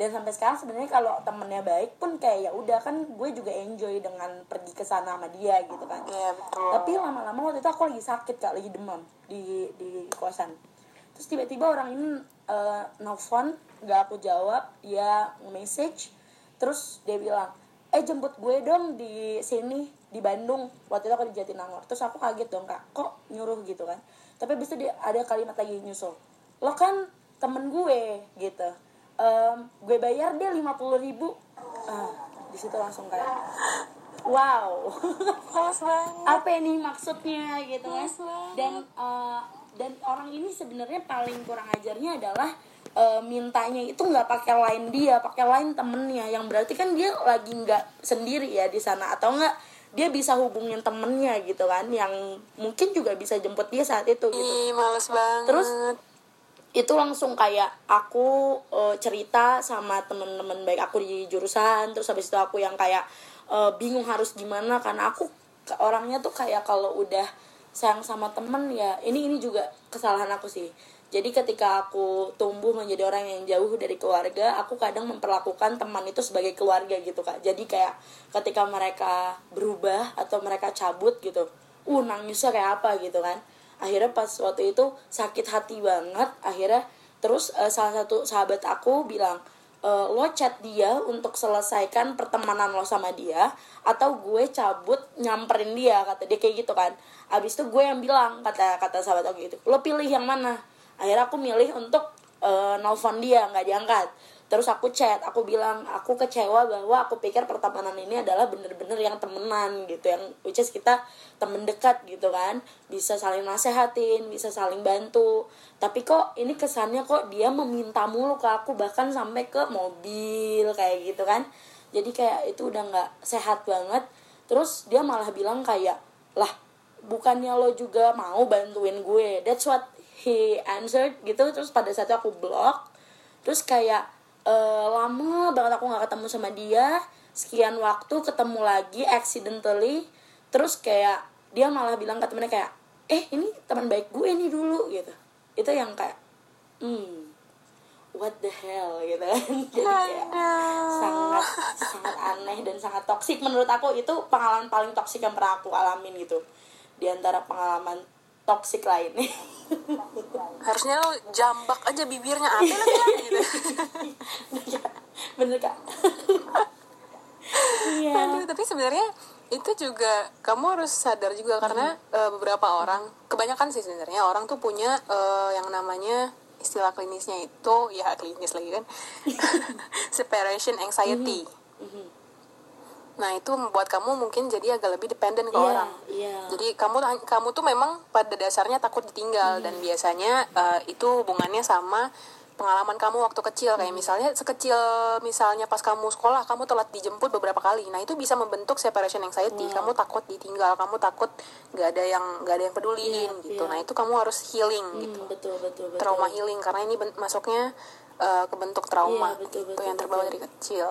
Dan sampai sekarang sebenarnya kalau temennya baik pun kayak ya udah kan gue juga enjoy dengan pergi ke sana sama dia gitu kan. Iya betul. Tapi lama-lama waktu itu aku lagi sakit kak lagi demam di di kosan. Terus tiba-tiba orang ini eh, nelfon nggak aku jawab dia message terus dia bilang eh jemput gue dong di sini di Bandung waktu itu aku di Jatinangor. Terus aku kaget dong kak. Kok nyuruh gitu kan? Tapi itu dia ada kalimat lagi nyusul. Lo kan temen gue gitu. Em, gue bayar dia lima puluh ribu. Ah di situ langsung kayak wow. Apa ini maksudnya gitu kan? Dan eh, dan orang ini sebenarnya paling kurang ajarnya adalah eh, mintanya itu nggak pakai line dia pakai line temennya. Yang berarti kan dia lagi nggak sendiri ya di sana atau enggak dia bisa hubungin temennya gitu kan yang mungkin juga bisa jemput dia saat itu gitu. Ih, males banget. Terus, itu langsung kayak aku eh, cerita sama temen-temen baik aku di jurusan terus habis itu aku yang kayak eh, bingung harus gimana karena aku orangnya tuh kayak kalau udah sayang sama temen ya ini ini juga kesalahan aku sih jadi ketika aku tumbuh menjadi orang yang jauh dari keluarga aku kadang memperlakukan teman itu sebagai keluarga gitu kak. Jadi kayak ketika mereka berubah atau mereka cabut gitu uh nangisnya kayak apa? gitu kan. Akhirnya pas waktu itu sakit hati banget akhirnya terus eh, salah satu sahabat aku bilang e, lo chat dia untuk selesaikan pertemanan lo sama dia atau gue cabut nyamperin dia kata dia kayak gitu kan. Abis itu gue yang bilang kata kata sahabat aku gitu lo pilih yang mana akhirnya aku milih untuk eh, nelfon dia nggak diangkat. Terus aku chat aku bilang aku kecewa bahwa aku pikir pertemanan ini adalah bener-bener yang temenan gitu yang which is kita temen dekat gitu kan. Bisa saling nasehatin bisa saling bantu. Tapi kok ini kesannya kok dia meminta mulu ke aku bahkan sampai ke mobil kayak gitu kan. Jadi kayak itu udah nggak sehat banget. Terus dia malah bilang kayak lah bukannya lo juga mau bantuin gue? That's what he answered gitu terus pada saat itu aku block terus kayak eh, lama banget aku nggak ketemu sama dia sekian waktu ketemu lagi accidentally terus kayak dia malah bilang ke temennya kayak eh ini teman baik gue nih dulu gitu. Itu yang kayak hmm what the hell gitu kan. Jadi kayak sangat sangat aneh dan sangat toksik menurut aku itu pengalaman paling toksik yang pernah aku alamin gitu. Di antara pengalaman toksik lainnya harusnya lo jambak aja bibirnya apa lo bilang gitu. Bener kak. Iya. Aduh, tapi sebenarnya itu juga kamu harus sadar juga karena eh, beberapa orang kebanyakan sih sebenarnya orang tuh punya eh, yang namanya istilah klinisnya itu ya klinis lagi kan separation anxiety nah itu membuat kamu mungkin jadi agak lebih dependen ke Iya, orang. iya. jadi kamu kamu tuh memang pada dasarnya takut ditinggal. Dan biasanya eh, itu hubungannya sama pengalaman kamu waktu kecil. Kayak misalnya sekecil misalnya pas kamu sekolah kamu telat dijemput beberapa kali. Nah itu bisa membentuk separation anxiety. Kamu takut ditinggal kamu takut nggak ada yang nggak ada yang peduliin Iya, gitu. iya. nah itu kamu harus healing gitu. Hmm, betul betul betul. trauma healing karena ini masuknya uh, ke bentuk trauma Iya, betul, gitu betul, yang terbawa betul. dari kecil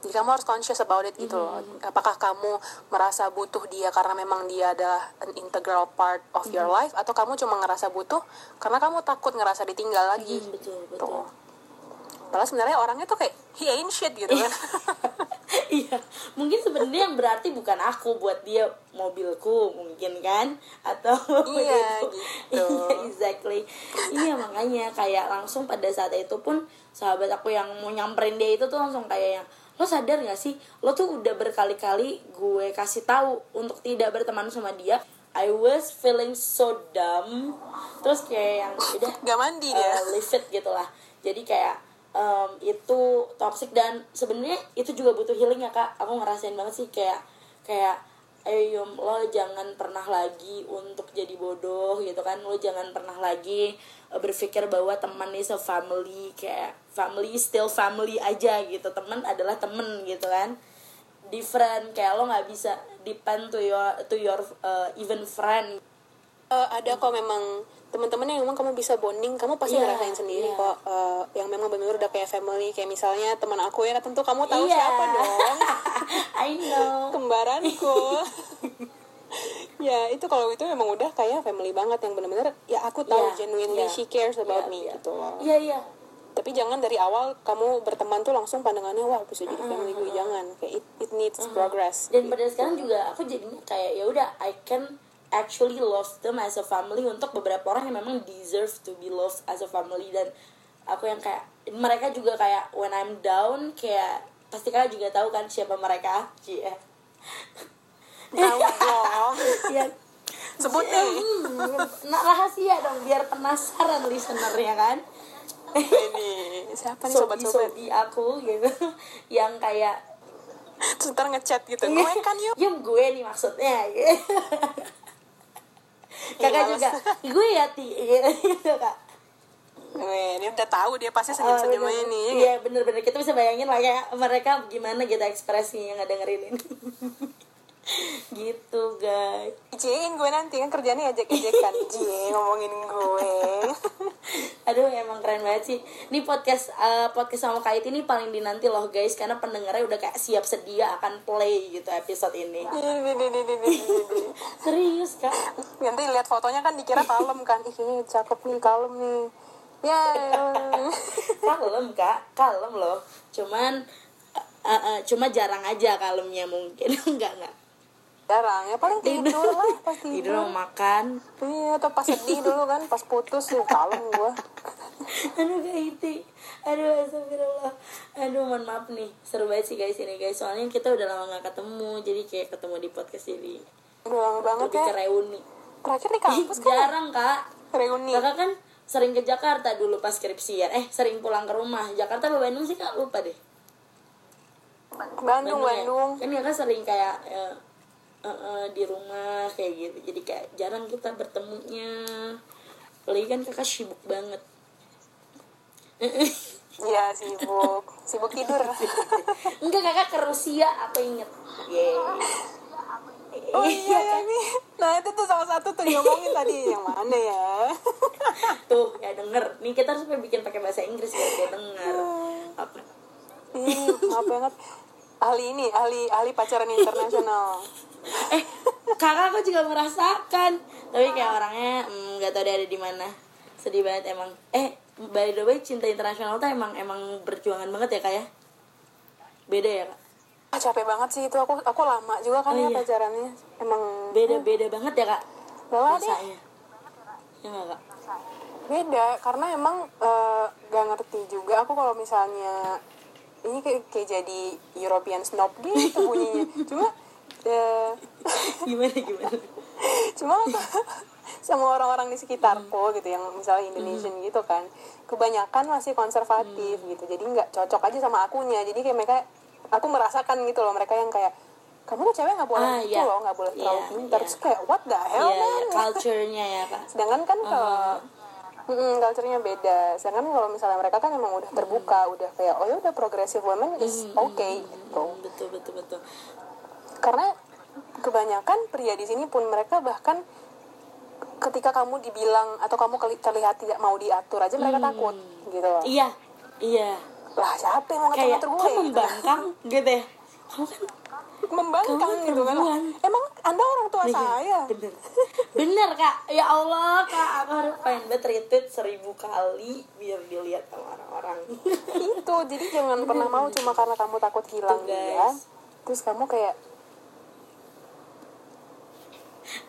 jadi kamu harus conscious about it gitu loh Mm-hmm. apakah kamu merasa butuh dia karena memang dia adalah an integral part of your Mm-hmm. life atau kamu cuma ngerasa butuh karena kamu takut ngerasa ditinggal lagi Hmm, betul betul. tuh padahal sebenarnya orangnya tuh kayak he ain't shit gitu kan iya mungkin sebenarnya yang berarti bukan aku buat dia mobilku mungkin kan atau Iya, gitu. gitu. Iya, exactly iya makanya kayak langsung pada saat itu pun sahabat aku yang mau nyamperin dia itu tuh langsung kayak yang lo sadar gak sih? Lo tuh udah berkali-kali gue kasih tahu untuk tidak berteman sama dia. I was feeling so dumb. Terus kayak yang udah gak mandi dia. uh, leave it gitu lah jadi kayak um, itu toxic dan sebenarnya itu juga butuh healing ya kak. Aku ngerasain banget sih kayak kayak ayo Yum, lo jangan pernah lagi untuk jadi bodoh gitu kan. Lo jangan pernah lagi uh, berpikir bahwa teman a family kayak family still family aja gitu. Teman adalah temen gitu kan. Different kayak lo nggak bisa depend to your to your uh, even friend Eh, ada kok memang teman-teman yang memang kamu bisa bonding kamu pasti Iya, ngerasain sendiri iya. kok eh, yang memang benar udah kayak family kayak misalnya teman aku ya tentu kamu tahu Iya. siapa dong. I know. Kembaranku. Ya itu kalau itu memang udah kayak family banget yang benar-benar ya aku tahu Iya, genuinely iya. she cares about Iya, me iya. gitu loh. Iya iya. Tapi jangan dari awal kamu berteman tuh langsung pandangannya wah bisa jadi family gue. jangan. Kayak it, it needs progress. Dan pada sekarang juga aku jadinya kayak ya udah I can actually love them as a family untuk beberapa orang yang memang deserve to be loved as a family. Dan aku yang kayak mereka juga kayak when I'm down kayak pasti kalian juga tahu kan siapa mereka? Cie. tahu dong. Ya. Sebut hmm, nah rahasia dong biar penasaran listener ya kan? Ini? Siapa nih sobat-sobat? Sobi aku gitu. Yang kayak terus ntar ngechat gitu gue kan yuk? Yum gue nih maksudnya gitu. Kakak males. juga gue ya ti gitu kak. Weh, ini udah tahu dia pasti Oh, senyum-senyum bener. aja nih. Iya bener-bener kita bisa bayangin lah kayak mereka gimana gitu ekspresinya nggak dengerin ini. gitu guys. Ijein gue nanti kan kerjanya ejek-ejekan. Cie ngomongin gue. Aduh emang keren banget sih. Ini podcast eh, podcast sama Kait ini paling dinanti loh guys karena pendengarnya udah kayak siap sedia akan play gitu episode ini. Serius kak. Nanti lihat fotonya kan dikira kalem kan. Ih, ini cakep nih, kalem nih. Ya. kalem kak kalem loh cuman eh, eh, cuma jarang aja kalemnya mungkin enggak enggak Jarang. Ya paling tidur lah pas tidur tidur. mau makan. Iya, atau pas sedih dulu kan, pas putus ya kalem gue. aduh kaiti aduh astagfirullah. Aduh mohon maaf nih. Seru banget sih guys ini guys. Soalnya kita udah lama nggak ketemu jadi kayak ketemu di podcast ini. Udah lama banget lebih ya. reuni. Terakhir di kampus kan jarang kak. Reuni. kakak kan sering ke Jakarta dulu pas skripsian. Eh sering pulang ke rumah. Jakarta apa Bandung sih kak? Lupa deh. Bandung, ya? Bandung. kan ya kan sering kayak eh, eh, eh, di rumah kayak gitu jadi kayak jarang kita bertemunya apalagi kan kakak sibuk banget Iya, sibuk. Sibuk tidur. enggak kakak ke Rusia apa inget Yeay. Oh iya ya ini. Nah itu tuh salah satu tuh ngomongin tadi yang mana ya? tuh ya denger nih kita harus bikin pakai bahasa Inggris biar dia denger apa Ih, maaf banget. Ahli ini, ahli ahli pacaran internasional. Eh kakak aku juga merasakan. Tapi kayak orangnya mm, nggak tahu dia ada di mana. Sedih banget emang. Eh by the way cinta internasional tuh emang emang berjuangan banget ya kak ya? Beda ya kak? Ah, capek banget sih itu. Aku aku lama juga kan Oh, ya iya. pacarannya. Emang beda beda banget ya kak? Bawa deh. rasanya ya. nggak kak? Beda karena emang eh, gak ngerti juga. Aku kalau misalnya ini kayak, kayak jadi European snob gitu bunyinya. Cuma eh, gimana gimana cuma sama orang-orang di sekitarku gitu yang misalnya Indonesian gitu kan kebanyakan masih konservatif gitu jadi nggak cocok aja sama akunya jadi kayak mereka aku merasakan gitu loh mereka yang kayak kamu tuh cewek nggak boleh Ah, itu iya. loh nggak boleh terlalu Iya, pintar iya. Terus kayak what the hell Iya, man iya, culture-nya ya kak. sedangkan kan Uh-huh. kalau mm, culture-nya beda sedangkan kalau misalnya mereka kan emang udah terbuka Uh-huh. udah kayak oh ya udah progressive women is okay gitu Hmm, betul betul betul. Karena kebanyakan pria di sini pun mereka bahkan ketika kamu dibilang atau kamu terlihat tidak mau diatur aja mereka takut gitu loh. Iya, iya. lah siapa yang mau Kayak ngatur gue kok gitu. membangkang? Gitu ya. Kamu kan membangkang Kamu gitu kan. emang anda orang tua Iya, saya? bener. Bener kak. Ya Allah kak. Aku harus pengen banget retweet seribu kali biar dilihat sama orang-orang? Itu jadi jangan pernah mau cuma karena kamu takut hilang Tuh, guys. dia terus kamu kayak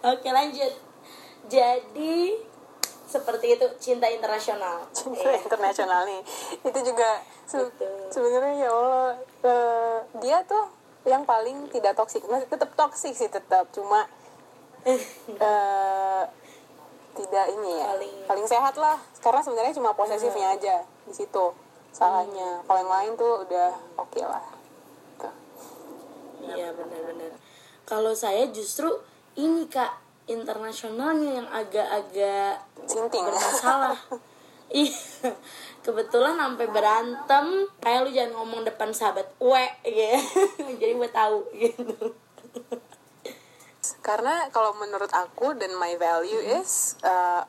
oke lanjut. Jadi seperti itu cinta internasional. Cinta internasional nih. Itu juga se- Betul. sebenarnya ya Allah eh, dia tuh yang paling tidak toksik. Masih tetap toksik sih tetap cuma eh tidak ini ya. Paling- paling sehat lah. Karena sebenarnya cuma posesifnya aja di situ. Salahnya. Kalau yang lain tuh udah oke lah. Tuh. iya benar-benar. Kalau saya justru ini kak internasionalnya yang agak-agak bermasalah. Iya. Kebetulan sampai berantem. Kayak lu jangan ngomong depan sahabat we gitu. Jadi gue tahu gitu. Karena kalau menurut aku dan my value is uh,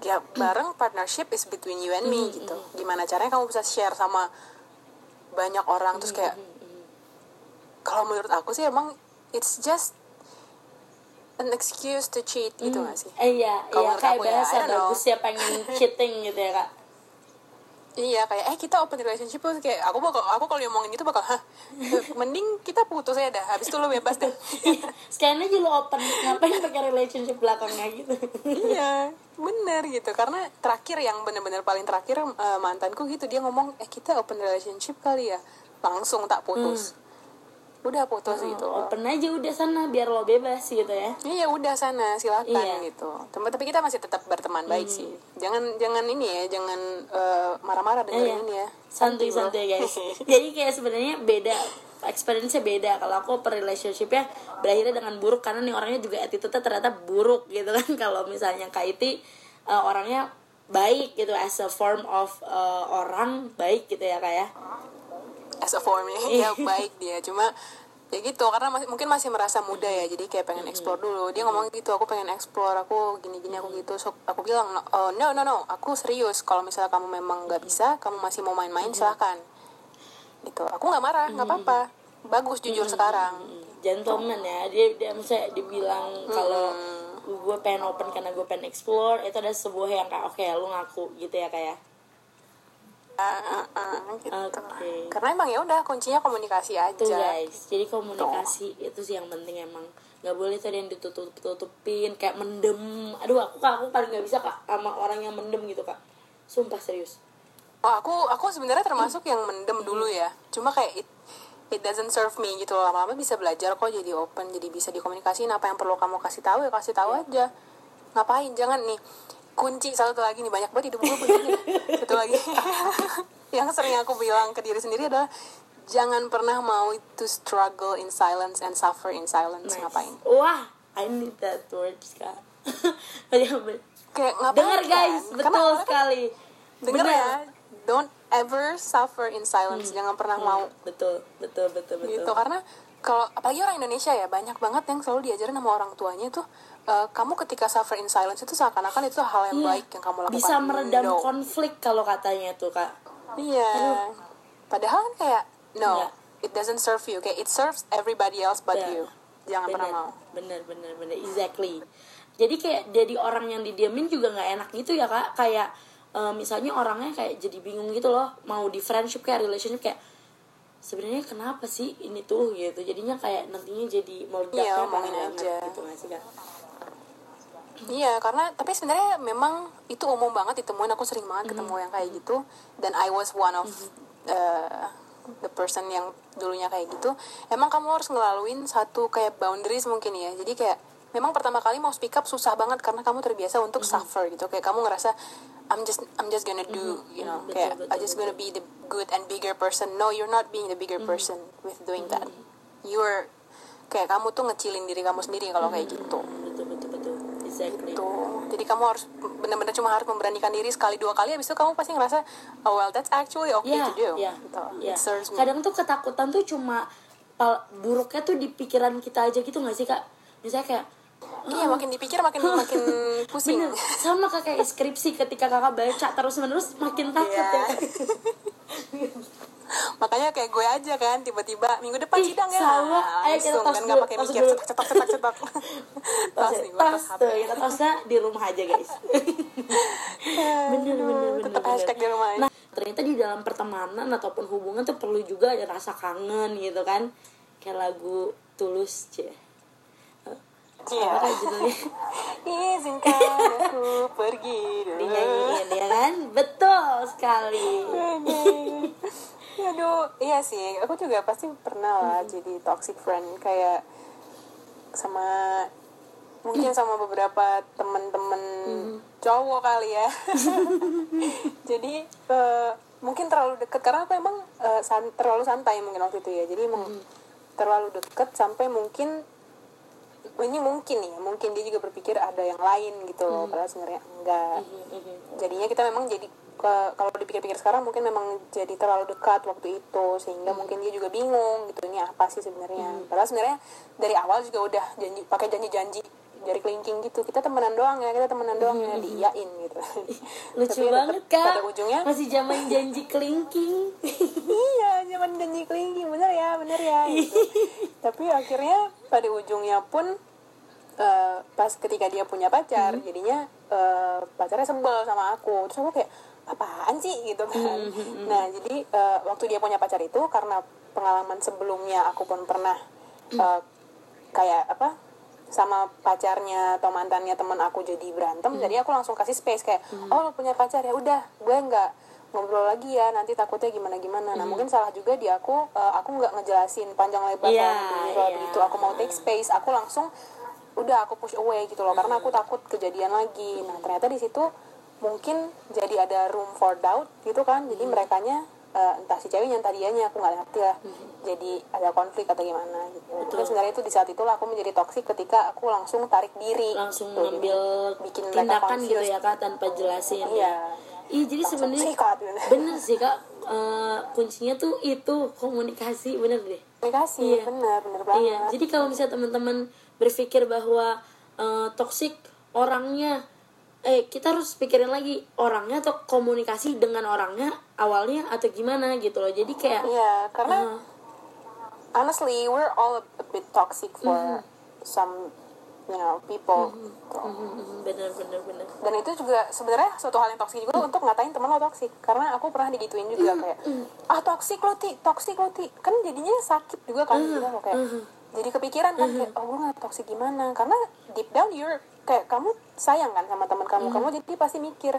ya bareng partnership is between you and me gitu. Gimana caranya kamu bisa share sama banyak orang terus kayak kalau menurut aku sih emang it's just an excuse to cheat gitu gak sih? Eh, iya Kalau iya kayak ya, bahasa bagus ya pengen cheating gitu ya kak. Iya kayak eh kita open relationship terus kayak aku bakal aku kalau ngomongin gitu bakal hah? Mending kita putus aja dah habis itu lo bebas deh. Sekalian aja lu open ngapain pakai relationship belakangnya gitu? Iya bener gitu karena terakhir yang bener-bener paling terakhir eh, mantanku gitu dia ngomong eh kita open relationship kali ya langsung tak putus udah putus gitu loh. open aja udah sana biar lo bebas gitu ya Iya udah sana silakan Iya. gitu. Tem- Tapi kita masih tetap berteman baik sih. Jangan jangan ini ya, jangan eh, marah-marah dengerin Iya. ini ya. santuy santuy guys jadi kayak sebenarnya beda experience-nya beda kalau aku per relationship-nya berakhirnya dengan buruk karena nih orangnya juga attitude-nya ternyata buruk gitu kan kalau misalnya Kak Iti uh, orangnya baik gitu as a form of uh, orang baik gitu ya kak ya As a form ya, Iya. ya baik dia. Cuma ya gitu karena masih, mungkin masih merasa muda ya jadi kayak pengen explore dulu. Dia ngomong gitu aku pengen explore aku gini gini aku gitu. So, aku bilang "No, oh, no no no aku serius. Kalau misalnya kamu memang nggak bisa kamu masih mau main-main silahkan. Gitu. Aku nggak marah nggak apa-apa. Bagus jujur sekarang. gentleman ya dia dia misalnya dibilang kalau gue pengen open karena gue pengen explore itu ada sebuah yang kayak oke lu ngaku gitu ya kayak Ah, gitu. Karena emang ya udah kuncinya komunikasi tuh aja guys. Jadi komunikasi itu sih yang penting emang. Nggak boleh tadi yang ditutup tutupin kayak mendem. Aduh aku kak aku paling nggak bisa kak sama orang yang mendem gitu kak. Sumpah serius. Oh, aku aku sebenarnya termasuk yang mendem dulu ya. Cuma kayak it it doesn't serve me gitu loh. Lama-lama bisa belajar kok jadi open, jadi bisa dikomunikasiin apa yang perlu kamu kasih tahu ya kasih tahu aja. Ngapain? Jangan nih kunci satu lagi nih banyak banget hidup gue begini. Satu lagi. yang sering aku bilang ke diri sendiri adalah jangan pernah mau to struggle in silence and suffer in silence. Nice. Ngapain? wah I need that words kak Kayak ngapain? dengar kan? guys Karena betul kan sekali Bener. ya, don't ever suffer in silence. Jangan pernah mau betul betul betul betul gitu karena kalau apalagi orang Indonesia ya banyak banget yang selalu diajarin sama orang tuanya tuh eh, kamu ketika suffer in silence itu seakan-akan itu hal yang Iya. baik yang kamu lakukan. bisa meredam No. konflik kalau katanya tuh kak. Iya. Padahal kan kayak no Enggak. it doesn't serve you kayak it serves everybody else but Ya. you. Jangan pernah mau. Bener bener bener. Exactly. Jadi kayak jadi orang yang didiamin juga nggak enak gitu ya kak. Kayak eh, misalnya orangnya kayak jadi bingung gitu loh mau di friendship kayak relationship kayak sebenarnya kenapa sih ini tuh? gitu. Jadinya kayak nantinya jadi meledak Iya, kayak parah banget aja. gitu nggak sih kak Iya, karena tapi sebenarnya memang itu umum banget ditemuin. Aku sering banget Mm-hmm. ketemu yang kayak gitu. Dan I was one of uh, the person yang dulunya kayak gitu. Emang kamu harus ngelaluin satu kayak boundaries mungkin ya. Jadi kayak memang pertama kali mau speak up susah banget karena kamu terbiasa untuk Mm-hmm. suffer gitu. Kayak kamu ngerasa I'm just I'm just gonna do, you know, Mm-hmm. Betul, kayak betul, I just gonna be the good and bigger person. No, you're not being the bigger person with doing that. You're kayak kamu tuh ngecilin diri kamu sendiri kalau kayak gitu Hmm, betul betul betul exactly gitu jadi kamu harus benar-benar cuma harus memberanikan diri sekali dua kali habis itu kamu pasti ngerasa oh well that's actually okay Iya, to do iya, gitu. iya. It me. Kadang tuh ketakutan tuh cuma buruknya tuh di pikiran kita aja gitu gak sih kak? Misalnya kayak iya makin dipikir makin makin pusing bener sama kayak skripsi ketika kakak baca terus menerus makin takut Iya. ya. makanya kayak gue aja kan tiba-tiba minggu depan Ih, sidang ya. sama. Ayo kita tos kan nggak pakai tos mikir cetak cetak cetak cetak tos nih tos tuh kita tasnya di rumah aja guys. Bener bener bener tetap hashtag di rumah aja. nah ternyata di dalam pertemanan ataupun hubungan tuh perlu juga ada rasa kangen gitu kan. Kayak lagu tulus cie iya. apa judulnya? Izinkan aku pergi dulu dinyanyiin ya kan? Betul sekali Aduh, iya sih. Aku juga pasti pernah lah jadi toxic friend kayak sama mungkin sama beberapa temen-temen cowok kali ya. jadi eh, mungkin terlalu deket. Karena aku emang eh, san- terlalu santai mungkin waktu itu ya. Jadi emang terlalu deket sampai mungkin ini mungkin ya mungkin dia juga berpikir ada yang lain gitu loh. Padahal sebenarnya enggak. Jadinya kita memang jadi ke- kalau dipikir-pikir sekarang mungkin memang jadi terlalu dekat waktu itu sehingga mungkin dia juga bingung gitu ini apa sih sebenarnya. Padahal sebenarnya dari awal juga udah janji pakai janji-janji dari kelingking gitu. Kita temenan doang ya kita temenan doang ya diiyain gitu. Lucu Tapi banget kak. pada ujungnya masih zaman janji kelingking. Iya zaman janji kelingking bener ya bener ya gitu. tapi akhirnya pada ujungnya pun eh, pas ketika dia punya pacar jadinya eh, pacarnya sebel sama aku. Terus aku kayak apaan sih? gitu kan. Nah jadi eh, waktu dia punya pacar itu karena pengalaman sebelumnya aku pun pernah eh, kayak apa sama pacarnya atau mantannya teman aku jadi berantem jadi aku langsung kasih space kayak oh lo punya pacar ya udah gue nggak ngobrol lagi ya nanti takutnya gimana gimana nah mungkin salah juga di aku eh, aku nggak ngejelasin panjang lebar kalau iya. begitu. Aku mau take space aku langsung udah aku push away gitu loh karena aku takut kejadian lagi. Nah ternyata di situ mungkin jadi ada room for doubt gitu kan. Jadi merekanya eh, entah si ceweknya entah dianya aku nggak ngerti lah. Jadi ada konflik atau gimana gitu. Mungkin sebenarnya itu di saat itulah aku menjadi toksik ketika aku langsung tarik diri. Langsung gitu. ngambil bikin mereka tindakan gitu ya kak tanpa jelasin iya. Ih jadi Langsung sebenarnya gitu. bener sih kak. Eh, kuncinya tuh itu komunikasi bener deh. Komunikasi Iya. bener bener banget. Iya, jadi kalau misalnya teman-teman berpikir bahwa eh, toksik orangnya eh kita harus pikirin lagi orangnya atau komunikasi dengan orangnya awalnya atau gimana gitu loh. Jadi kayak Iya, karena eh, honestly we're all a, bit toxic for Mm-hmm. some you know people. Mm, mm, bener bener bener. dan itu juga sebenarnya suatu hal yang toksik juga untuk ngatain teman lo toksik karena aku pernah digituin juga kayak ah toksik lo ti toksik lo ti. Kan jadinya sakit juga kan gitu loh kayak jadi kepikiran kan kayak oh gue nggak toksik gimana? Karena deep down you're kayak kamu sayang kan sama teman kamu. Kamu jadi pasti mikir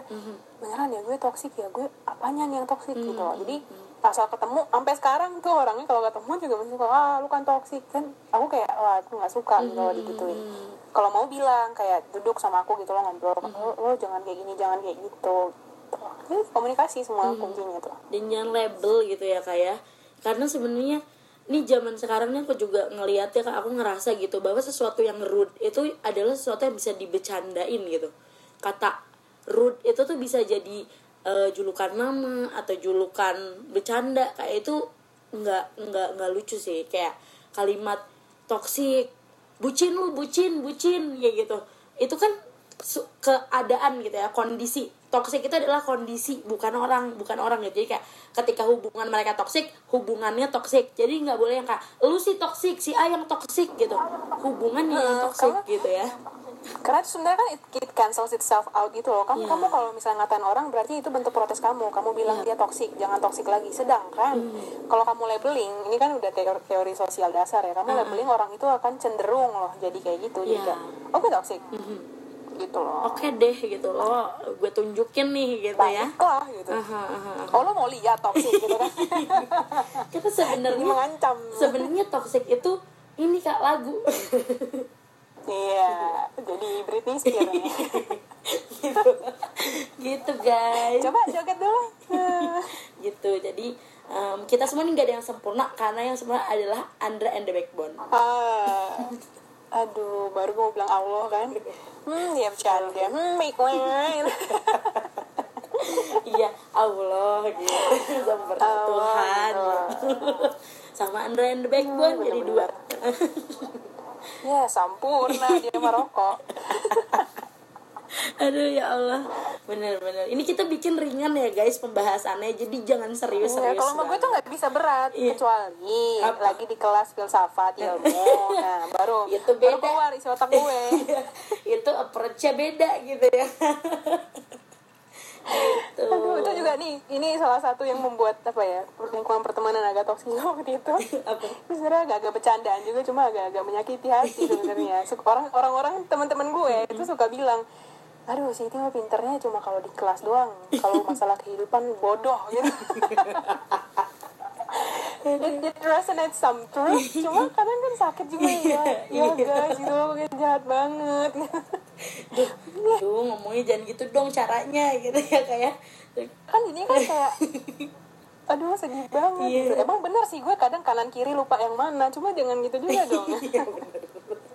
beneran ya gue toksik ya? Gue apanya nih yang toksik gitu. loh jadi asal ketemu sampai sekarang tuh orangnya kalau ketemu juga masih suka ah lu kan toksik kan aku kayak wah aku nggak suka gitu kalau digituin. kalau mau bilang kayak duduk sama aku gitu loh ngobrol lo, lo jangan kayak gini jangan kayak gitu. Jadi komunikasi semua kuncinya tuh. Dan jangan label gitu ya kak ya. Karena sebenarnya ini zaman sekarang nih aku juga ngeliat ya aku ngerasa gitu bahwa sesuatu yang rude itu adalah sesuatu yang bisa dibecandain gitu. Kata rude itu tuh bisa jadi eh, julukan nama atau julukan bercanda kayak itu nggak nggak nggak lucu sih. Kayak kalimat toksik bucin lu bucin bucin kayak gitu. Itu kan keadaan gitu ya kondisi toksik itu adalah kondisi bukan orang bukan orang gitu. Jadi kayak ketika hubungan mereka toksik hubungannya toksik jadi nggak boleh yang kayak lu sih toksik si A yang toksik gitu. Hubungannya yang Eh, toksik karena- gitu ya. Karena itu sebenarnya kan it, it cancels itself out gitu loh. Kamu Iya. kamu kalau misalnya ngatain orang berarti itu bentuk protes kamu. Kamu bilang Iya. dia toksik jangan toksik lagi. Sedangkan Hmm. kalau kamu labeling ini kan udah teori, teori sosial dasar ya. Kamu labeling orang itu akan cenderung loh jadi kayak gitu. Jadi Iya. oke toksik gitu loh. Oke deh gitu loh gue tunjukin nih gitu ya. Baiklah gitu. Aha, aha, aha. oh lo mau lihat toksik gitu kan. Kita sebenarnya mengancam. sebenarnya toksik itu ini kak lagu. Iya jadi Britney Spears nih. gitu. Gitu guys. Coba joget dulu. Gitu jadi em, kita kita semua ini nggak ada yang sempurna karena yang sempurna adalah Andra and the Backbone. Ah aduh baru gue mau bilang Allah kan? Hmm dia bercanda. Hmm baik banget. iya Allah gitu. Allah, Tuhan. Sama Andra and the Backbone jadi dua. Ya sampurna dia merokok aduh ya Allah bener-bener. Ini kita bikin ringan ya guys pembahasannya. Jadi jangan Ya, serius-serius kalau sama gue tuh nggak bisa berat Iya. kecuali Apa? lagi di kelas filsafat ilmu nah baru Itu baru beda. keluar isi otak gue. Itu approach-nya beda gitu ya. Gitu. Aduh, itu juga nih ini salah satu yang membuat apa ya lingkungan pertemanan agak toksik waktu itu. Apa? Sebenarnya agak-agak bercandaan juga cuma agak-agak menyakiti hati sebenarnya. Orang orang-orang teman-teman gue itu suka bilang aduh si Tio pinternya cuma kalau di kelas doang. Kalau masalah kehidupan bodoh gitu. It, it resonates some truth cuma kadang kan sakit juga ya. Ya guys gitu kayak jahat banget. Duh, ngomongnya jangan gitu dong caranya gitu ya kayak kan ini kan kayak aduh sedih banget Iya. gitu. emang bener sih gue kadang kanan kiri lupa yang mana cuma jangan gitu juga dong. Iya, bener.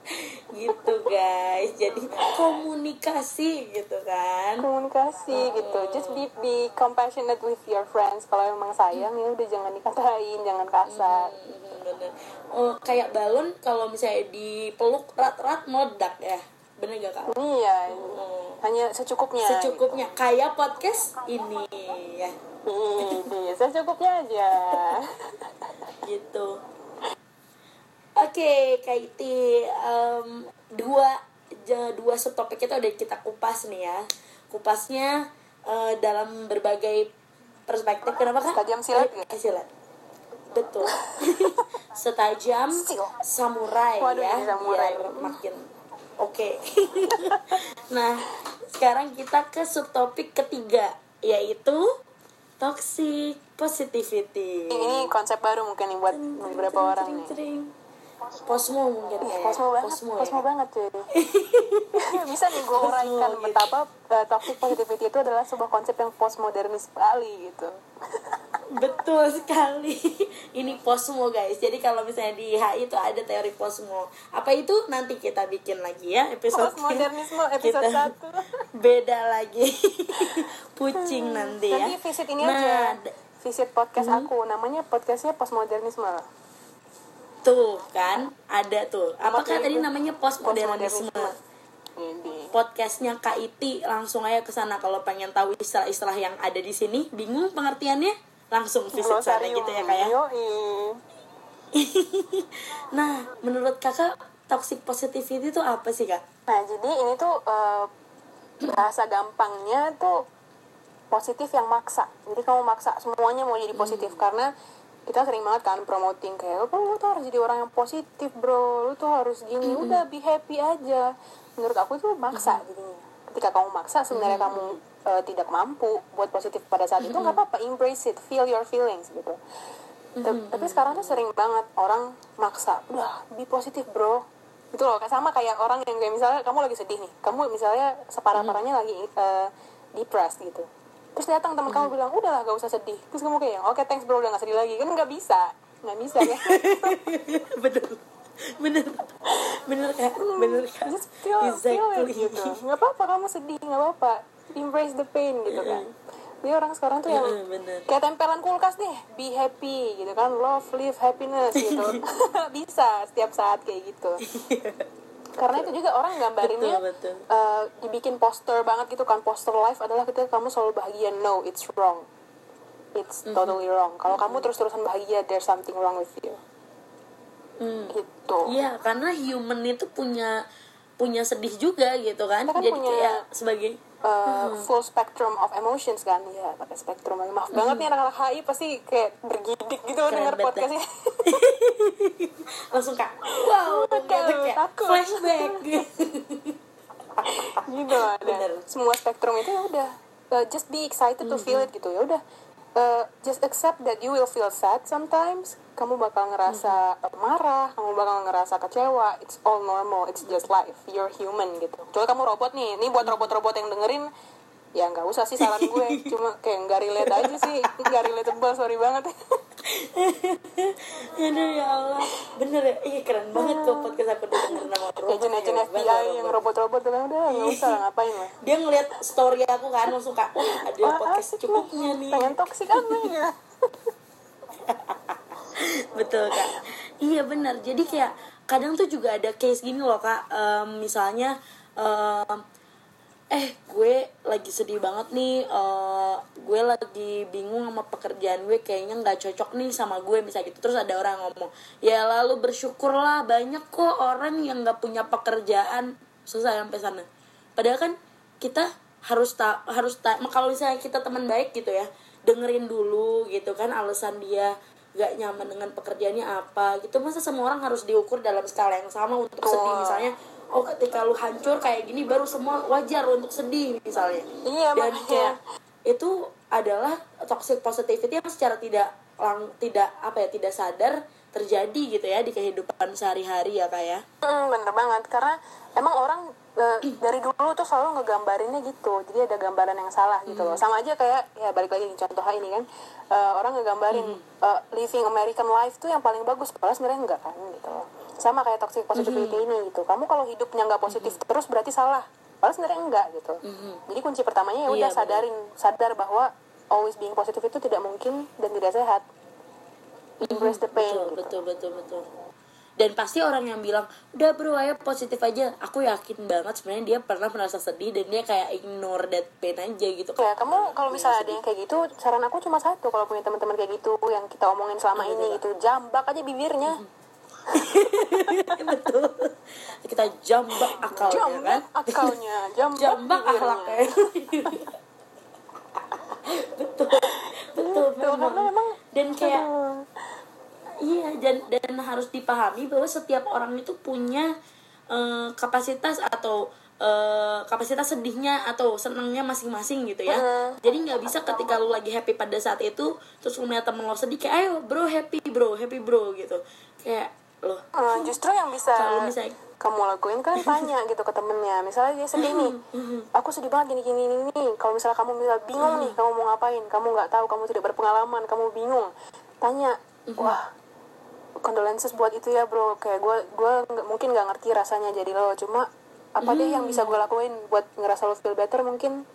gitu guys. Jadi komunikasi gitu kan? Komunikasi gitu. Just be be compassionate with your friends. Kalau emang sayang ya udah jangan dikatain jangan kasar. Hmm, bener. Oh kayak balon kalau misalnya dipeluk rat-rat meledak ya? Bener gak kak? Iya. Hmm. hanya secukupnya. Secukupnya. Kayak podcast ini ya? Iya, secukupnya aja. Gitu oke Kaiti em, dua ja- dua subtopik itu udah kita kupas nih ya. Kupasnya eh, dalam berbagai perspektif kenapa kan Setajam silat ya? Eh, silat. Betul. Setajam samurai Waduh, ya samurai. biar makin oke. Nah sekarang kita ke subtopik ketiga yaitu toxic positivity. Ini konsep baru mungkin nih buat beberapa orang nih. Posmo mungkin ya. Posmo banget, Posmo, posmo, ya. banget cuy. Bisa nih gue uraikan gitu. betapa uh, toxic positivity itu adalah sebuah konsep yang postmodernis sekali gitu. Betul sekali. Ini posmo guys. Jadi kalau misalnya di HI itu ada teori posmo. Apa itu nanti kita bikin lagi ya episode Postmodernisme episode Kita 1. Beda lagi. Pucing nanti ya. Nanti visit ini Nah, aja. Visit podcast aku, namanya podcastnya postmodernisme. Tuh kan ada tuh. Apakah tadi namanya postmodernisme? Podcastnya KIT langsung aja ke sana kalau pengen tahu istilah-istilah yang ada di sini. Bingung pengertiannya? Langsung visit sana gitu ya kayak. Yoi. Nah, menurut kakak toxic positivity itu apa sih kak? Nah, jadi ini tuh eh, bahasa gampangnya tuh positif yang maksa. Jadi kamu maksa semuanya mau jadi positif karena kita sering banget kan promoting kayak oh, lu tuh harus jadi orang yang positif bro. Lu tuh harus gini. Udah be happy aja. Menurut aku itu maksa jadinya ketika kamu maksa sebenarnya kamu eh, tidak mampu buat positif pada saat itu nggak apa-apa. Embrace it. Feel your feelings gitu. Ta- tapi sekarang tuh sering banget orang maksa udah be positif bro. Itu loh. Kayak sama kayak orang yang kayak misalnya kamu lagi sedih nih. Kamu misalnya separah parahnya lagi eh, depressed gitu terus datang teman kamu bilang udahlah gak usah sedih. Terus kamu kayak oke thanks bro udah gak sedih lagi. Kan nggak bisa. Nggak bisa ya. Bener bener. Bener kak. Bener kak. just feel, feel it exactly. gitu. Nggak apa-apa kamu sedih nggak apa-apa. Embrace the pain gitu kan. Jadi orang sekarang tuh yang bener. kayak tempelan kulkas deh be happy gitu kan. Love live happiness gitu. Bisa setiap saat kayak gitu karena itu juga orang gambarinnya Betul, betul. eh, dibikin poster banget gitu kan poster life adalah ketika kamu selalu bahagia no it's wrong it's Mhm. totally wrong kalau kamu terus-terusan bahagia there's something wrong with you Hmm. gitu Iya, karena human itu punya punya sedih juga gitu kan. Kan Jadi punya- kayak sebagai uh, full spectrum of emotions kan ya pakai spektrum maaf banget nih anak-anak HI pasti kayak bergidik gitu Keren denger podcastnya. Langsung kak wow kayak takut. flashback. Gitu ada semua spektrum itu ya udah uh, just be excited to feel it gitu. Ya udah uh, just accept that you will feel sad sometimes kamu bakal ngerasa uh, marah kamu bakal ngerasa kecewa it's all normal it's just life you're human gitu. Coba kamu robot nih ini buat robot-robot yang dengerin ya nggak usah sih saran gue cuma kayak nggak relate aja sih nggak relatable sorry banget. Aduh ya Allah. Bener ya Iya keren banget kok podcast aku denger nama robot agent-agent Hebat FBI yang robot. robot-robot tuh kan udah nggak usah ngapain lah. Dia ngeliat story aku kan Langsung Wah ada Wah, podcast cukupnya nih. Pengen toksik nih ya Betul kak. Iya benar. Jadi kayak Kadang tuh juga ada case gini loh kak. Em, Misalnya em, Eh gue lagi sedih banget nih. Eh, Gue lagi bingung sama pekerjaan gue. Kayaknya nggak cocok nih sama gue Misalnya gitu. Terus ada orang ngomong Ya lalu bersyukurlah Banyak kok orang yang nggak punya pekerjaan. Susah sampai sana. Padahal kan kita harus tak harus tak kalau misalnya kita teman baik gitu ya dengerin dulu gitu kan alasan dia gak nyaman dengan pekerjaannya apa gitu masa semua orang harus diukur dalam skala yang sama untuk sedih Betul. misalnya oh ketika lu hancur kayak gini baru semua wajar untuk sedih misalnya Iya, dan makanya. kayak itu adalah toxic positivity yang secara tidak lang tidak apa ya tidak sadar terjadi gitu ya di kehidupan sehari-hari ya kayak Hmm, bener banget karena emang orang dari dulu tuh selalu ngegambarinnya gitu. Jadi ada gambaran yang salah gitu loh. Sama aja kayak ya balik lagi contoh ini kan eh, orang ngegambarin eh, living American life tuh yang paling bagus padahal sebenarnya enggak kan gitu loh. Sama kayak toxic positivity ini gitu. Kamu kalau hidupnya nggak positif terus berarti salah. Padahal sebenarnya enggak gitu. Jadi kunci pertamanya ya udah Iya, bener. sadarin sadar bahwa always being positive itu tidak mungkin dan tidak sehat. Embrace the pain betul, gitu. betul betul betul dan pasti orang yang bilang udah bro ayo positif aja. Aku yakin banget sebenarnya dia pernah merasa sedih dan dia kayak ignore that pain aja gitu. Ya, kamu kalau misalnya ada yang kayak gitu, saran aku cuma satu. Kalau punya teman-teman kayak gitu yang kita omongin selama ini gitu, jambak aja bibirnya. betul. Kita jambak akalnya kan Jambak akalnya, jambak, jambak akhlaknya betul. Betul Tuh, karena memang. emang dan kayak. Iya dan dan harus dipahami bahwa setiap orang itu punya eh, kapasitas atau eh, kapasitas sedihnya atau senangnya masing-masing gitu ya. Jadi nggak bisa ketika lu lagi happy pada saat itu terus lu melihat temen lo sedih kayak ayo bro happy bro happy bro gitu. Kayak lo Eh, justru yang bisa Kalau misalnya- kamu lakuin kan tanya gitu ke temennya. Misalnya dia sedih nih aku sedih banget gini gini nih kalau misalnya kamu misal bingung nih kamu mau ngapain? Kamu nggak tahu kamu tidak berpengalaman kamu bingung. Tanya wah condolences buat itu ya bro. Kayak gue gue mungkin nggak ngerti rasanya jadi lo. Cuma apa deh yang bisa gue lakuin buat ngerasa lo feel better mungkin?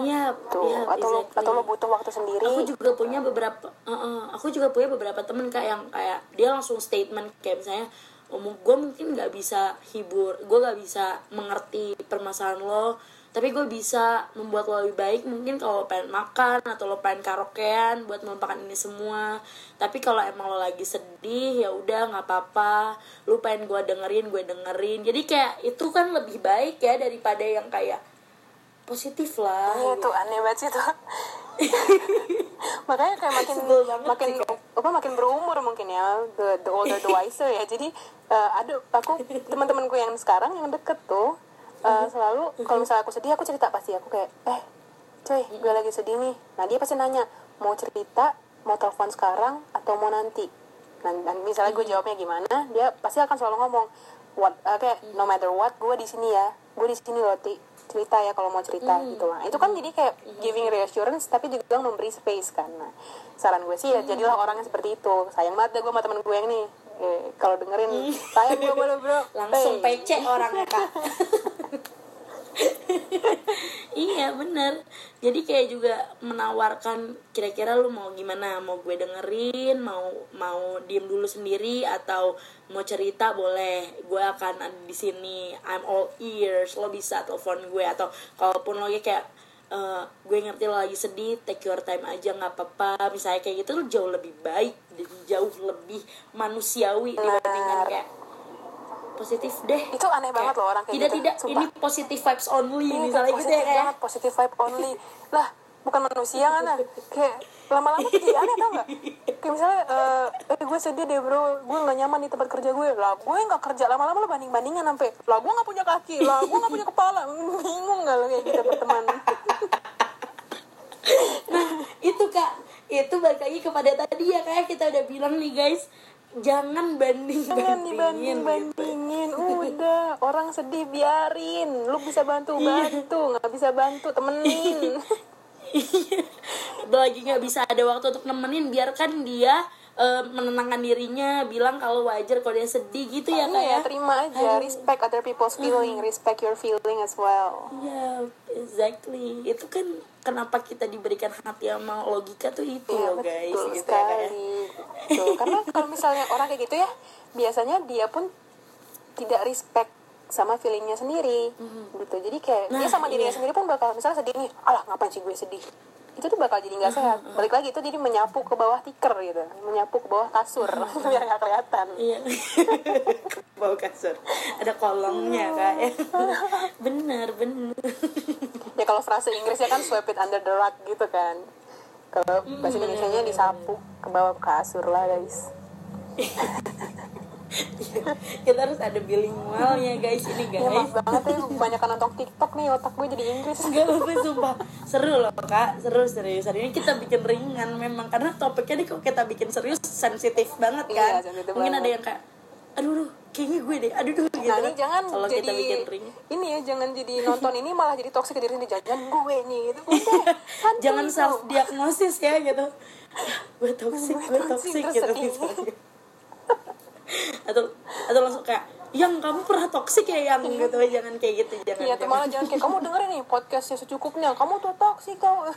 Iya, tuh iya, atau lo exactly. atau lo butuh waktu sendiri. Aku juga punya beberapa uh, uh, aku juga punya beberapa temen kayak yang kayak dia langsung statement kayak misalnya omong gue mungkin nggak bisa hibur gue nggak bisa mengerti permasalahan lo tapi gue bisa membuat lo lebih baik mungkin kalau lo pengen makan atau lo pengen karaokean buat melupakan ini semua tapi kalau emang lo lagi sedih ya udah nggak apa-apa lu pengen gue dengerin gue dengerin jadi kayak itu kan lebih baik ya daripada yang kayak positif lah Iya gitu. tuh aneh banget sih tuh. Makanya kayak makin makin apa makin berumur mungkin ya the, the older the wiser ya. Jadi eh, ada aku teman-temanku yang sekarang yang deket tuh eh, selalu kalau misalnya aku sedih aku cerita pasti aku kayak eh coy gue lagi sedih nih. Nah dia pasti nanya mau cerita mau telepon sekarang atau mau nanti. Nah, dan misalnya gue jawabnya gimana, dia pasti akan selalu ngomong what eh, kayak no matter what gue di sini ya, gue di sini loh Ti. cerita ya kalau mau cerita gitu lah. Itu kan jadi kayak giving reassurance tapi juga memberi space kan. Nah, saran gue sih ya jadilah orang yang seperti itu. Sayang banget deh gue sama temen gue yang nih. Eh, kalau dengerin sayang gue boleh bro. langsung Hey. PC orangnya kak. Iya bener. Jadi kayak juga menawarkan kira-kira lu mau gimana? Mau gue dengerin? Mau mau diem dulu sendiri? Atau mau cerita? Boleh. Gue akan ada di sini. I'm all ears. Lo bisa telepon gue. Atau kalaupun lo kayak eh, gue ngerti lo lagi sedih take your time aja nggak apa-apa misalnya kayak gitu tuh jauh lebih baik dan jauh lebih manusiawi dibandingkan kayak positif deh Itu aneh banget loh orang kayak tidak gitu. tidak sumpah. ini positive vibes only Ini misalnya gitu ya positif kayak banget, positive vibe only. Lah, bukan manusia kan. Kayak lama-lama tuh jadi aneh tau gak? Kayak misalnya, eh, eh gue sedih deh bro, gue gak nyaman di tempat kerja gue. Lah, gue gak kerja, lama-lama lo banding-bandingan sampai lah gue gak punya kaki, lah gue gak punya kepala. Bingung gak lo kayak gitu berteman? itu kak itu balik lagi kepada tadi ya kayak kita udah bilang nih guys jangan banding Jangan bandingin gitu. udah orang sedih biarin. Lu bisa bantu bantu, nggak bisa bantu temenin. lagi nggak bisa ada waktu untuk nemenin biarkan dia eh, menenangkan dirinya bilang kalau wajar kalau dia sedih gitu ya kak iya ya terima aja respect other people's feeling respect your feeling as well Iya, exactly. Itu kan kenapa kita diberikan hati sama logika tuh itu Iya loh guys, betul gitu ya sekali. Betul. Karena kalau misalnya orang kayak gitu ya, biasanya dia pun tidak respect sama feelingnya sendiri, gitu. Jadi kayak dia Nah, sama dirinya iya. sendiri pun bakal misalnya sedih nih, alah ngapain sih gue sedih? Itu tuh bakal jadi nggak sehat. Balik lagi itu jadi menyapu ke bawah tikar gitu, menyapu ke bawah kasur biar nggak kelihatan. Iya. Bau kasur. Ada kolongnya kak ya. bener bener. Ya kalau frase Inggrisnya kan sweep it under the rug gitu kan. Kalau bahasa Indonesia-nya disapu ke bawah kasur lah guys. Kita harus ada bilingualnya guys. Ini Ya maaf guys. banget ya, kebanyakan nonton TikTok nih otak gue jadi Inggris. Enggak apa sumpah. Seru loh kak. Seru serius. Hari ini kita bikin ringan memang. Karena topiknya nih kok kita bikin serius sensitif banget kan? Iya, sensitif mungkin ada banget. yang kayak aduh duh, kayaknya gue deh. Aduh duh gitu. Nah jangan kalau jadi kita bikin ring. ini ya jangan jadi nonton ini malah jadi toksik ke diri sendiri jangan gue nih itu udah jangan self diagnosis ya gitu. Gue toxic Gue toxic, toxic gitu misalnya atau atau langsung kayak yang kamu pernah toxic ya yang? Gitu jangan kayak gitu jangan Iya tuh jangan. malah jangan kayak kamu dengerin nih podcastnya secukupnya kamu tuh toksik kau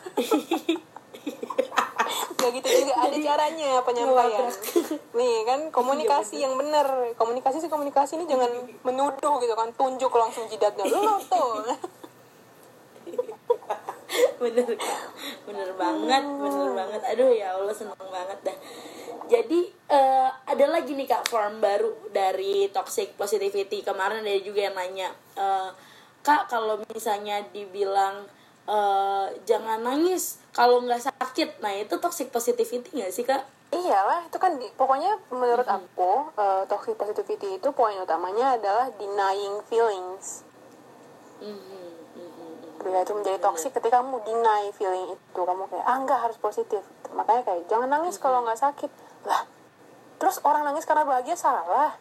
Gak gitu juga ada caranya penyampaian. nih kan komunikasi yang bener. Komunikasi sih komunikasi ini jangan menuduh gitu kan tunjuk langsung jidatnya. Lo tuh bener. Bener banget bener banget. Aduh ya allah seneng banget dah. Jadi eh, ada lagi nih kak form baru dari toxic positivity. Kemarin ada juga yang nanya eh, kak kalau misalnya dibilang eh, jangan nangis kalau nggak sakit. Nah itu toxic positivity nggak sih kak? Iyalah, itu kan di- pokoknya menurut aku eh, toxic positivity itu poin utamanya adalah denying feelings. Mhm, Ketika itu menjadi toxic ketika kamu deny feeling itu, kamu kayak ah enggak harus positif. Makanya kayak jangan nangis kalau nggak sakit. Lah, terus orang nangis karena bahagia salah.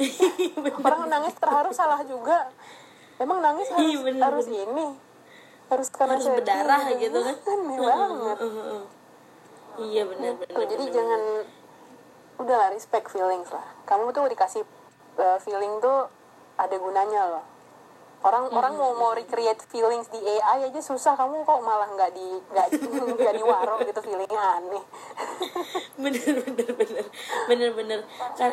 orang nangis terharu salah juga. Emang nangis harus Iya, bener, harus ini harus karena harus berdarah gitu kan Aneh banget. iya benar jadi benar, jangan udahlah respect feelings lah kamu tuh dikasih uh, feeling tuh ada gunanya loh orang orang mau mau recreate feelings di AI aja susah. Kamu kok malah nggak di nggak nggak di waro gitu feelingnya aneh. Bener bener bener. Bener bener. Kan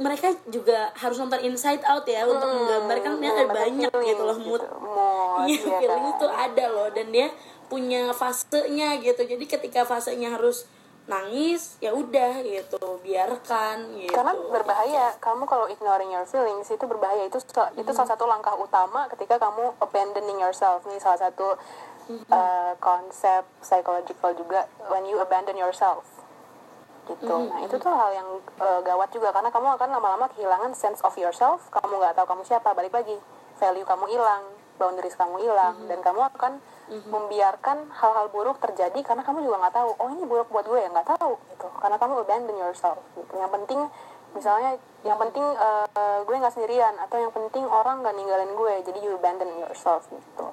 mereka juga harus nonton Inside Out ya untuk menggambarkan ternyata ada Menggambarkan banyak feelings gitu loh mood gitu. Mood, iya ya feeling kan? itu ada loh. Dan dia punya fasenya gitu. Jadi ketika fasenya harus nangis ya udah gitu biarkan gitu. Karena berbahaya kamu kalau ignoring your feelings itu berbahaya. Itu sa- itu salah satu langkah utama ketika kamu abandoning yourself. Ini salah satu uh, konsep psychological juga when you abandon yourself. Gitu. Nah itu tuh hal yang uh, gawat juga karena kamu akan lama-lama kehilangan sense of yourself. Kamu nggak tahu kamu siapa balik lagi value kamu hilang boundaries kamu hilang. Dan kamu akan membiarkan hal-hal buruk terjadi karena kamu juga nggak tahu oh ini buruk buat gue ya? Nggak tahu gitu. Karena kamu abandon yourself gitu. Yang penting misalnya yang penting uh, gue nggak sendirian atau yang penting orang nggak ninggalin gue jadi you abandon yourself gitu.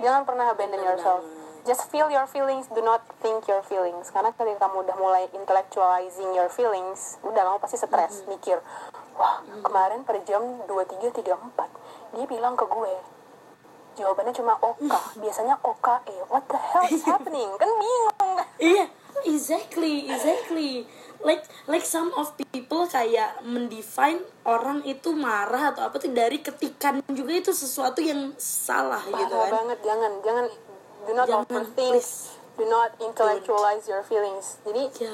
Jangan pernah abandon yourself. Just feel your feelings do not think your feelings. Karena ketika kamu udah mulai intellectualizing your feelings udah kamu pasti stres mikir wah kemarin per jam 23.34 dia bilang ke gue jawabannya cuma oka. Biasanya oka eh what the hell is happening? Kan bingung. Iya exactly exactly. Like like some of people kayak mendefine orang itu marah atau apa tuh dari ketikan juga itu sesuatu yang salah gitu Parah kan. banget. Jangan jangan do not Jangan, overthink. please. do not intellectualize your feelings. Jadi ya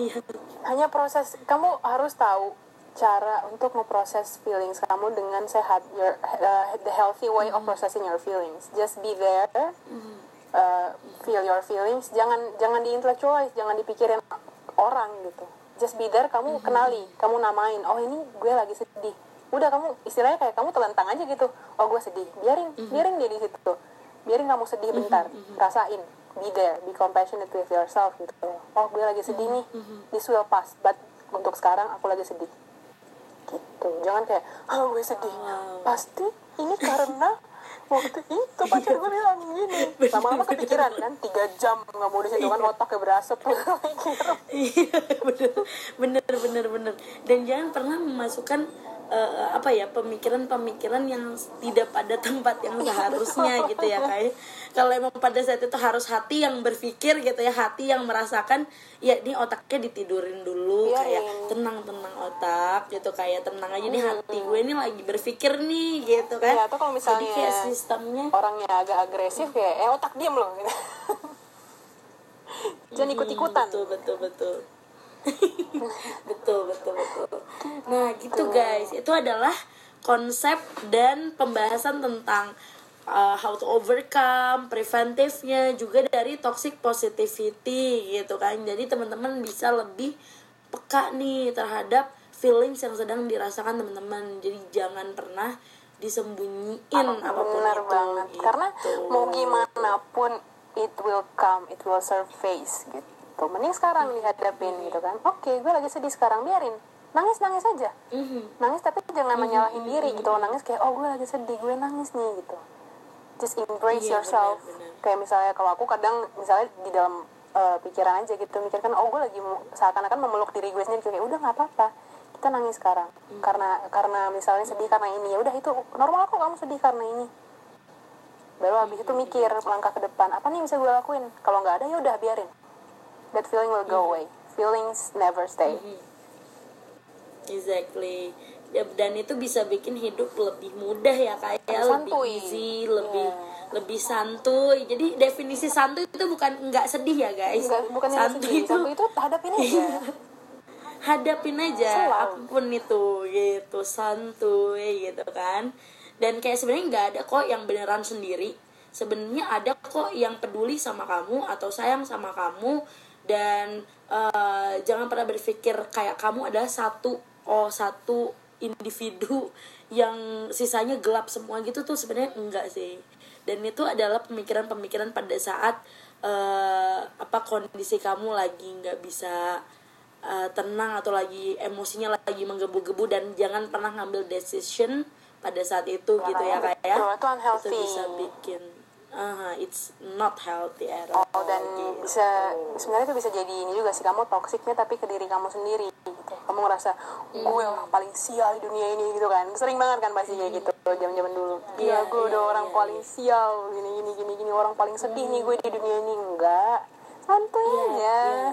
iya. hanya proses kamu harus tahu cara untuk memproses feelings kamu dengan sehat your uh, the healthy way of processing your feelings. Just be there uh, feel your feelings. Jangan jangan diintellectualize jangan dipikirin orang gitu. Just be there kamu kenali kamu namain oh ini gue lagi sedih. Udah kamu istilahnya kayak kamu telentang aja gitu. Oh gue sedih. Biarin biarin dia di situ. Biarin kamu sedih bentar. Rasain. Be there be compassionate with yourself gitu. Oh gue lagi sedih nih. This will pass. But untuk sekarang aku lagi sedih gitu. Jangan kayak oh gue sedih. Wow. pasti ini karena waktu itu pacar gue bilang gini. Lama-lama kepikiran kan tiga jam nggak mau di situ kan otaknya berasap iya bener bener bener bener. Dan jangan pernah memasukkan eh, apa ya pemikiran-pemikiran yang tidak pada tempat yang seharusnya gitu ya kayak kalau emang pada saat itu harus hati yang berpikir gitu ya hati yang merasakan ya ini otaknya ditidurin dulu Biarin. kayak tenang tenang otak gitu kayak tenang aja nih hati gue ini lagi berpikir nih gitu kan ya atau kalau jadi misalnya kayak sistemnya orangnya agak agresif ya eh otak diem loh gitu. jangan ikut ikutan betul betul betul betul betul betul. Nah gitu guys. Itu adalah konsep dan pembahasan tentang uh, how to overcome preventifnya juga dari toxic positivity gitu kan. Jadi teman-teman bisa lebih peka nih terhadap feelings yang sedang dirasakan teman-teman. Jadi jangan pernah disembunyiin apa pun benar itu banget gitu. karena mau gimana pun it will come it will surface gitu mending sekarang dihadapin gitu kan. Oke gue lagi sedih sekarang. Biarin. Nangis nangis aja. Mhm. nangis tapi jangan menyalahin diri gitu. Nangis kayak oh gue lagi sedih gue nangis nih gitu. Just embrace Iya, yourself. benar, benar. kayak misalnya kalau aku kadang misalnya di dalam uh, pikiran aja gitu mikirkan oh gue lagi seakan-akan memeluk diri gue sendiri kayak udah nggak apa-apa. Kita nangis sekarang. Hmm. karena karena misalnya sedih karena ini ya udah itu normal kok kamu sedih karena ini. Baru habis itu mikir langkah ke depan apa nih bisa gue lakuin? Kalau nggak ada ya udah biarin that feeling will Hmm. go away feelings never stay Exactly. Ya, dan itu bisa bikin hidup lebih mudah ya kayak lebih Santuy. easy, lebih Iya. lebih santuy. Jadi definisi santuy itu bukan nggak sedih ya guys. Enggak, bukan santuy sedih itu Santuy itu hadapin aja hadapin aja apa pun itu gitu santuy gitu kan. Dan kayak sebenarnya nggak ada kok yang beneran sendiri. Sebenarnya ada kok yang peduli sama kamu atau sayang sama kamu dan eh, jangan pernah berpikir kayak kamu adalah satu oh satu individu yang sisanya gelap semua gitu tuh sebenarnya enggak sih dan itu adalah pemikiran-pemikiran pada saat eh, apa kondisi kamu lagi nggak bisa eh, tenang atau lagi emosinya lagi menggebu-gebu dan jangan pernah ngambil decision pada saat itu gitu ya kayak itu unhealthy. itu bisa bikin ah it's not healthy at all Oh, dan gitu. bisa sebenarnya itu bisa jadi ini juga sih kamu toksiknya tapi ke diri kamu sendiri gitu kamu ngerasa gue Hmm. orang paling sial di dunia ini gitu kan sering banget kan pasti kayak gitu zaman zaman dulu Iya, Gila, gue iya, udah orang iya, paling sial gini gini gini gini orang paling sedih nih gue di dunia ini enggak santai Iya, aja iya.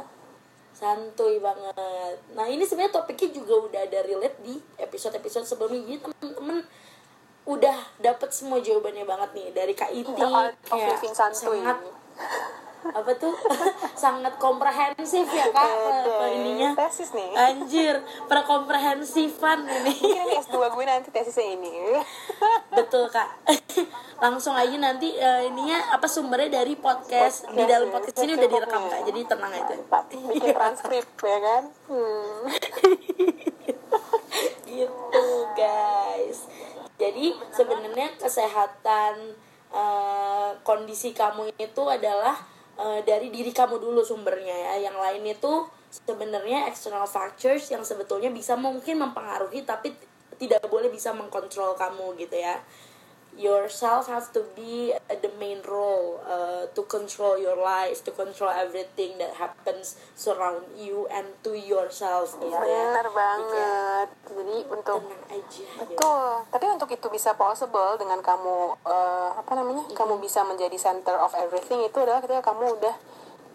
santuy banget. Nah ini sebenarnya topiknya juga udah ada relate di episode-episode sebelumnya. Jadi temen-temen udah dapet semua jawabannya banget nih dari Kak Iti of kayak sangat apa tuh? Sangat komprehensif ya kak apa ininya? tesis nih. Anjir perkomprehensifan ini. Mungkin ini S2 gue nanti tesisnya ini. Betul kak. Langsung aja nanti eh, ininya apa sumbernya dari podcast. Di dalam podcast ini udah direkam kak. Jadi tenang aja. Bikin transkrip ya kan? Hmm. gitu guys jadi sebenarnya kesehatan eh, kondisi kamu itu adalah eh, dari diri kamu dulu sumbernya ya. Yang lain itu sebenarnya external factors yang sebetulnya bisa mungkin mempengaruhi tapi tidak boleh bisa mengkontrol kamu gitu ya yourself have to be uh, the main role uh, to control your life to control everything that happens surround you and to yourself gitu ya bener Jadi kayak banget jadi untuk tenang aja gitu. Betul, tapi untuk itu bisa possible dengan kamu eh, apa namanya? Kamu bisa menjadi center of everything itu adalah ketika kamu udah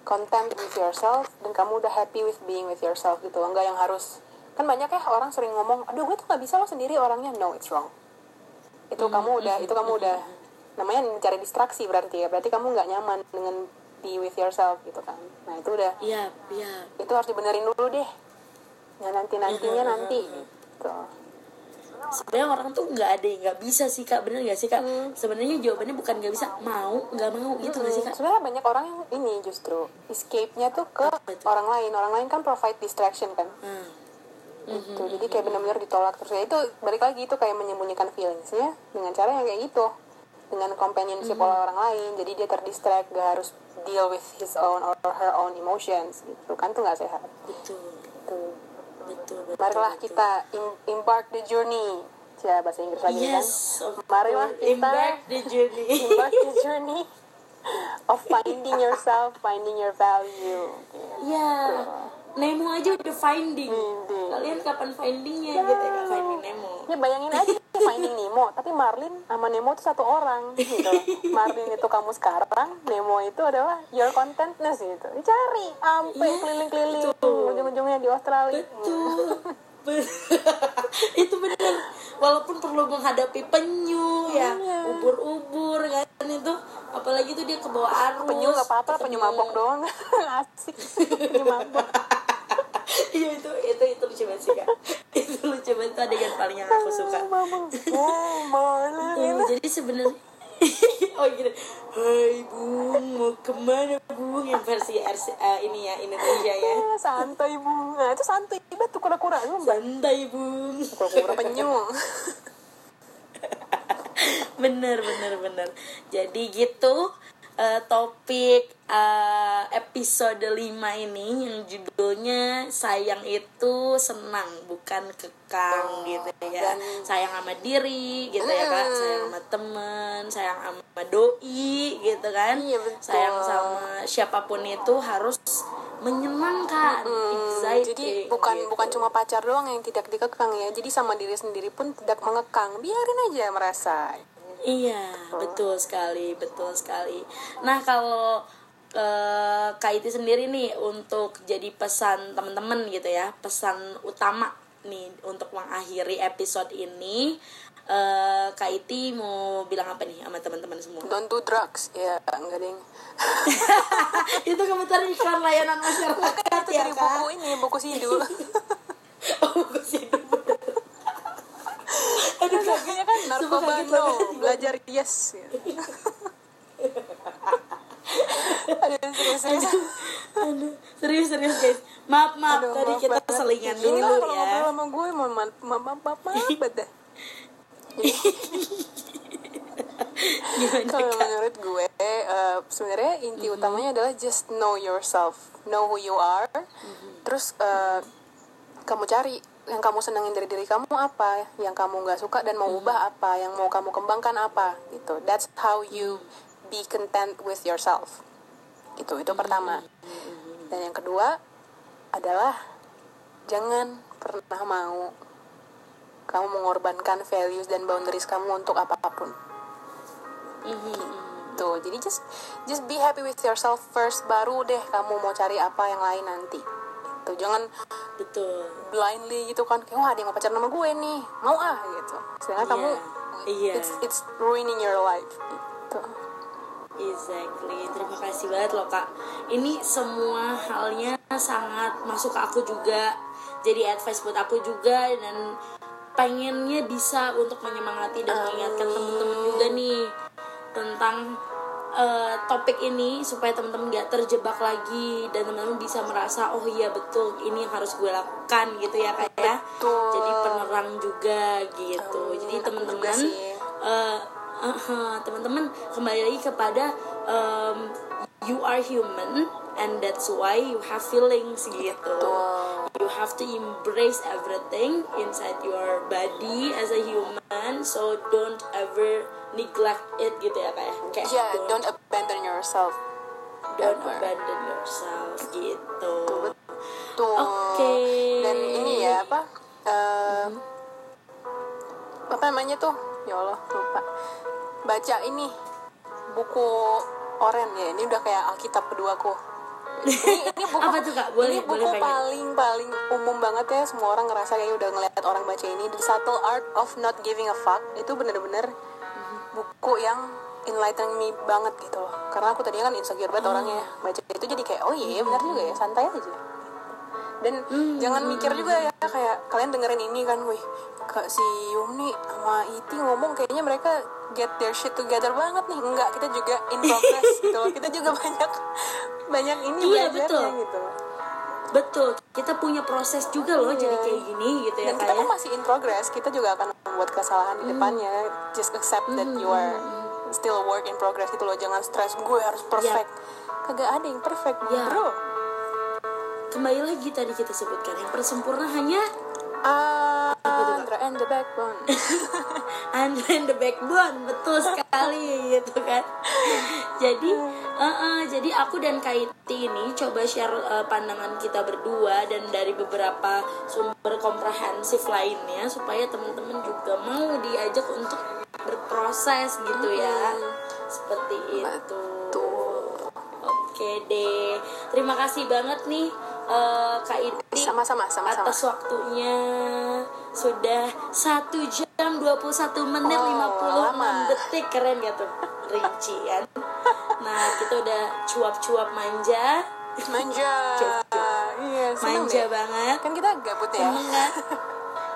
content with yourself dan kamu udah happy with being with yourself gitu. Enggak yang harus kan banyak ya orang sering ngomong, aduh gue tuh nggak bisa lo sendiri orangnya. No, it's wrong. Itu kamu udah, itu kamu udah namanya mencari distraksi berarti ya. Berarti kamu nggak nyaman dengan be with yourself gitu kan. Nah itu udah Iya, iya. itu harus dibenerin dulu deh. Ya nanti nantinya nanti. Gitu. Sebenarnya orang tuh nggak ada yang nggak bisa sih kak, bener nggak sih kak? Hmm. Sebenarnya jawabannya bukan nggak bisa, mau nggak mau gitu nggak sih kak? sebenarnya banyak orang yang ini justru escape-nya tuh ke itu? orang lain orang lain kan provide distraction kan Hmm. Gitu. Jadi kayak benar-benar ditolak terus. Ya itu balik lagi itu kayak menyembunyikan feelingsnya dengan cara yang kayak gitu. Dengan companionship oleh orang lain. Jadi dia terdistract gak harus deal with his own or her own emotions gitu kan tuh nggak sehat. Betul, gitu. betul, betul. marilah betul. kita em- embark the journey. Ya bahasa Inggris lagi Yes, kan marilah course. kita Embark the journey. embark the journey of finding yourself finding your value. Ya, Nemo aja udah finding. Finding. Kalian kapan findingnya gitu ya? Finding Nemo. ya bayangin aja finding Nemo tapi Marlin sama Nemo itu satu orang gitu Marlin itu kamu sekarang Nemo itu adalah your contentness gitu dicari sampai Iya, keliling-keliling ujung-ujungnya di Australia Betul. Be- itu benar. Walaupun perlu menghadapi penyu ya, Iya. ubur-ubur kan itu, apalagi tuh dia ke bawah arus. penyu nggak apa-apa penyu mabok doang asik penyu mabok Iya itu itu itu lucu banget sih kak. itu lucu banget itu adegan paling yang aku suka. oh Hmm, jadi sebenarnya oh gini Hai Bung mau ke mana Bung? Yang versi RC, eh, ini ya Indonesia ya. Santai bunga itu santai banget tuh kura-kura santai Bung. Kura-kura penyu. Bener bener bener. Jadi gitu eh, topik eh, episode 5 ini yang judulnya sayang itu senang bukan kekang gitu ya. dan- sayang sama diri gitu ya kak. Sayang sama temen sayang sama doi gitu kan. Iya, betul. sayang sama siapa pun itu harus menyenangkan Hmm, exciting jadi bukan gitu. bukan cuma pacar doang yang tidak dikekang ya. Jadi sama diri sendiri pun tidak mengekang. Biarin aja merasa Iya, betul sekali, betul sekali. Nah, kalau eh, Kak Iti sendiri nih untuk jadi pesan teman-teman gitu ya, pesan utama nih untuk mengakhiri episode ini, eh Kak Iti mau bilang apa nih sama teman-teman semua? don't do drugs ya enggak ding Itu kebetulan iklan layanan masyarakat ya dari buku ini buku sidul Oh, buku sidul. Kayaknya kan narkoba no belajar yes aduh serius serius. Aduh, serius serius guys. Maaf maaf. Aduh, tadi maaf kita banget. selingan dulu kalau ya. ngobrol sama gue mau maaf maaf maaf maaf Kalau menurut gue, eh, sebenarnya inti utamanya adalah just know yourself, know who you are. Terus eh, kamu cari yang kamu senengin dari diri kamu apa, yang kamu nggak suka dan mau ubah apa, yang mau kamu kembangkan apa, gitu. That's how you be content with yourself. Gitu, itu pertama. Dan yang kedua adalah jangan pernah mau kamu mengorbankan values dan boundaries kamu untuk apa pun gitu jadi just just be happy with yourself first baru deh kamu mau cari apa yang lain nanti gitu jangan Betul. blindly gitu kan kayak wah ada yang mau pacaran sama gue nih mau ah gitu sedangkan kamu Iya. it's it's ruining your life gitu Exactly. Terima kasih banget loh Kak. Ini semua halnya sangat masuk ke aku juga. Jadi advice buat aku juga dan pengennya bisa untuk menyemangati dan mengingatkan temen-temen juga nih tentang eh, topik ini supaya temen-temen gak terjebak lagi dan temen-temen bisa merasa oh iya betul ini yang harus gue lakukan gitu ya kak ya Betul. jadi penerang juga gitu jadi. Aku juga teman-teman eh, uh-huh, teman-teman kembali lagi kepada um, you are human and that's why you have feelings gitu. Betul. you have to embrace everything inside your body as a human so don't ever neglect it gitu ya kayak kayak yeah don't abandon yourself don't ever. abandon yourself gitu. Tuh Oke. dan ini ya apa eh, apa namanya tuh? Ya Allah lupa. Baca ini buku oren ya. Ini udah kayak alkitab keduaku ini, ini buku Apa tuh, Kak? Boleh- ini buku boleh paling paling umum banget ya. Semua orang ngerasa kayak udah ngeliat orang baca ini. The Subtle Art of Not Giving a Fuck. Itu bener-bener buku yang enlightening me banget gitu loh. Karena aku tadinya kan insecure banget orangnya. Baca itu jadi kayak oh iya benar juga ya. Santai aja. Dan jangan mikir juga ya kayak kalian dengerin ini kan wih kak si Yumi sama Iti ngomong kayaknya mereka get their shit together banget nih. Enggak kita juga in progress gitu loh. Kita juga banyak banyak ini Iya, betul. gitu. Betul. Kita punya proses juga loh jadi kayak gini gitu ya dan kita kan kayak masih in progress. Kita juga akan membuat kesalahan di depannya. Just accept that you are still a work in progress gitu loh. Jangan stres gue harus perfect. Kagak ada yang perfect Ya. bro. Kembali lagi tadi kita sebutkan yang persempurna hanya Ah, Andra and the Backbone. Andra and the Backbone betul sekali gitu kan. Jadi eh, eh, jadi aku dan Kaiti ini coba share eh, pandangan kita berdua dan dari beberapa sumber komprehensif lainnya supaya teman-teman juga mau diajak untuk berproses gitu ya. Seperti itu. Oke deh. Terima kasih banget nih eh, Kak Iti Sama-sama, sama-sama. atas waktunya sudah satu jam 21 menit Oh, 56 lama. detik keren gak tuh rinci kan nah kita udah cuap-cuap manja Manja. Iya, seneng manja deh. banget Kan kita gabut ya. seneng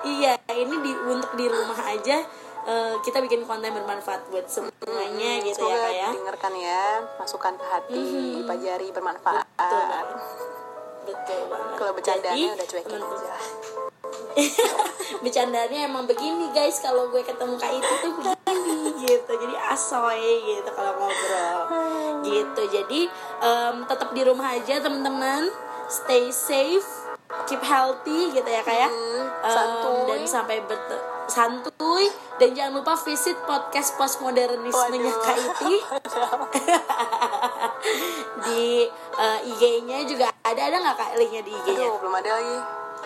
iya ini di untuk di rumah aja eh, kita bikin konten bermanfaat buat semuanya gitu ya kak ya didengarkan ya, masukan ke hati, dipelajari, bermanfaat. betul banget betul banget Kalau bercandanya udah cuekin aja. bercandanya emang begini guys. Kalau gue ketemu kak itu tuh begini gitu. Jadi asoy gitu kalau ngobrol. Gitu. Jadi em, tetap di rumah aja teman-teman stay safe. Keep healthy gitu ya kayak Hmm, santuy. dan sampai bet- santuy. Dan jangan lupa visit podcast postmodernismenya Waduh. Kak Iti. Di eh, IG-nya juga ada. Ada nggak kak linknya di IG-nya? Aduh, belum ada lagi.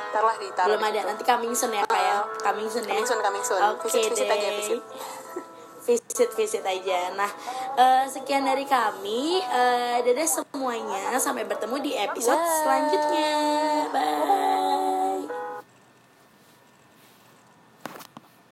Ntar lah ditaruh. belum ada nanti coming soon ya ya. Coming soon ya. Coming soon, coming soon. oke Visit, visit deh. aja, visit. visit visit aja. Nah eh, sekian dari kami. Eh, dadah semuanya. Sampai bertemu di episode Bye. selanjutnya. Bye